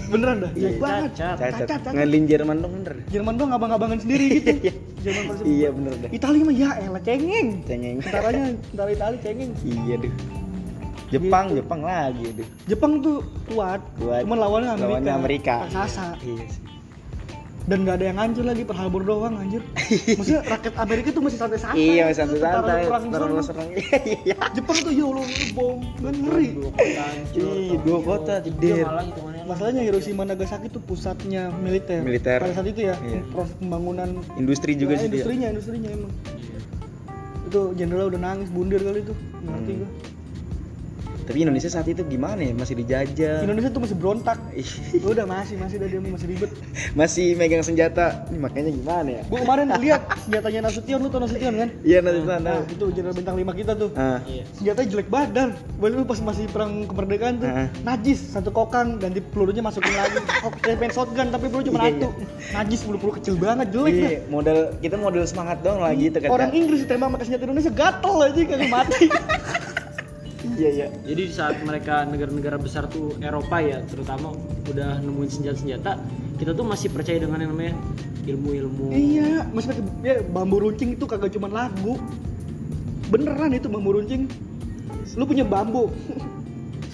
beneran dah jelek Iya, banget cacat. Cacat. cacat Ngelin Jerman tuh bener. Jerman doang abang-abangan sendiri gitu Iya. Jerman Iya bener dah. Italia mah ya elah cengeng Cengeng. tentaranya tentara Italia cengeng iya deh. Jepang, Gitu. Jepang lagi deh. Jepang tuh kuat, Kuat. cuman lawannya Amerika, Lawannya Amerika. raksasa Iya sih. Dan nggak ada yang hancur lagi Pearl Harbor doang anjir maksudnya rakyat Amerika tuh masih santai-santai Iya, gitu, satu tentara santai. perang serang. Iya. Jepang tuh ya Allah bom kan ngeri dua kota hancur dua kota jeder. masalahnya Hiroshima Nagasaki tuh pusatnya militer Militer. pada saat itu ya Iya. proses pembangunan Industri juga Nah, sih dia. industrinya industrinya emang itu jenderal udah nangis bundir kali itu ngerti Hmm. Tapi Indonesia saat itu gimana ya? Masih dijajah. Indonesia tuh masih berontak Ih, udah masih masih dah dia masih ribet masih megang senjata. Ini makanya gimana ya? gua kemarin lihat senjatanya Nasution lu tau Nasution kan Iya sana. Nah, itu jenderal bintang 5 kita tuh. Iya Senjatanya jelek banget dan Baru pas masih perang kemerdekaan tuh Heeh. Najis satu kokang ganti pelurunya masukin lagi Oh, kayak main shotgun tapi peluru cuma Iya, satu Najis peluru-peluru kecil banget jelek Iya, model kita model semangat dong lah gitu kan. Orang Inggris ditembak pakai senjata Indonesia gatel aja kagak mati Iya iya. jadi di saat mereka negara-negara besar tuh Eropa ya terutama udah nemuin senjata-senjata kita tuh masih percaya dengan yang namanya ilmu-ilmu. Iya Masih pakai ya, bambu runcing itu kagak cuma lagu. Beneran itu bambu runcing. Lu punya bambu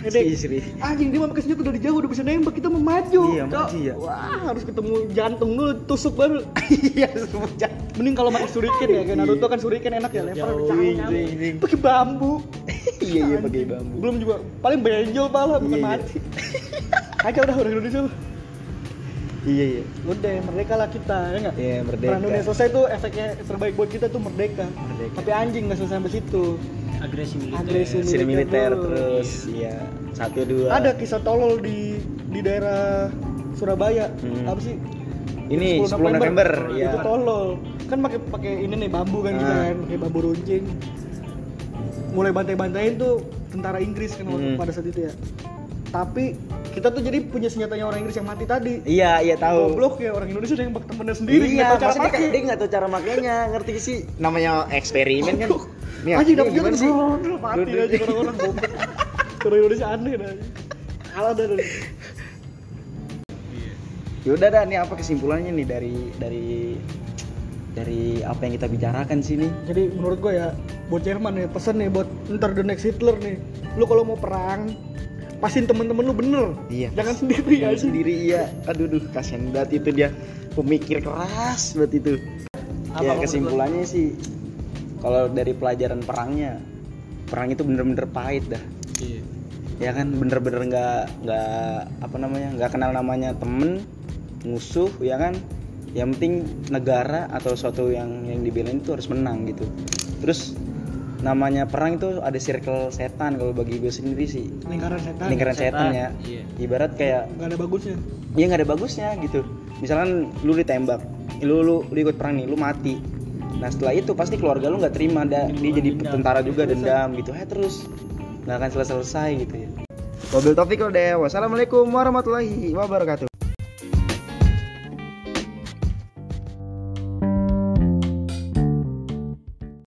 Sri, Sedek Sri. Anjing dia pakai senjata dari jauh udah bisa nembak kita mau maju. Iya, maju ya. Wah harus ketemu jantung dulu tusuk baru. Iya, semua mending kalau pakai shuriken ya kayak Naruto kan shuriken enak ya lempar wing, wing. pakai bambu. Iya iya pakai bambu. Belum juga paling benjol pala bukan Iya, iya. mati. Aja udah udah Indonesia. Iya iya. Udah merdeka lah kita ya nggak? Iya, merdeka. perang dunia selesai tuh efeknya terbaik buat kita tuh merdeka, Merdeka. tapi anjing nggak selesai sampai situ agresi militer. Agresi militer dulu. terus iya. Satu dua. Ada kisah tolol di di daerah Surabaya. Hmm. apa sih? Ini 10 November, itu ya tolol. Kan pakai pakai ini nih bambu kan kita Ah. kan pakai bambu runcing. Mulai bantai-bantain tuh tentara Inggris kan waktu Hmm. pada saat itu ya. Tapi kita tuh jadi punya senjatanya orang Inggris yang mati tadi. Iya iya tahu. Goblok ya orang Indonesia yang bak temennya sendiri iya nggak tahu cara maksudnya pakai. dia nggak tahu cara makainya ngerti sih? Namanya eksperimen kan Nih, Anjing gimana jatuh sih brrrr, mati aja orang-orang goblok orang Indonesia aneh dah kalah dah dah. Yaudah dah, nih apa kesimpulannya nih dari dari dari apa yang kita bicarakan sini? jadi menurut gue ya buat Jerman nih pesan nih buat ntar the next Hitler nih lu kalau mau perang pastiin temen-temen lu bener Iya. jangan sendiri Jangan aja sendiri iya. Aduh duh, kasihan banget itu dia pemikir keras banget itu. Apa ya kesimpulannya sih kalau dari pelajaran perangnya perang itu bener-bener pahit dah. iya. Ya kan bener-bener nggak nggak apa namanya nggak kenal namanya temen musuh ya kan? Yang penting negara atau suatu yang yang dibelain itu harus menang gitu. Terus namanya perang itu ada circle setan kalau bagi gue sendiri sih. Lingkaran setan. Lingkaran setan, Setan, ya. iya. ibarat kayak nggak ada bagusnya. Ya nggak ada bagusnya gitu. Misalkan lu ditembak lu lu, lu ikut perang nih lu mati nah setelah itu pasti keluarga lu nggak terima ada dia jadi Dendam. tentara juga dendam gitu. Ya terus nggak akan selesai selesai gitu ya. Wabil Taufiq Wassalamualaikum warahmatullahi wabarakatuh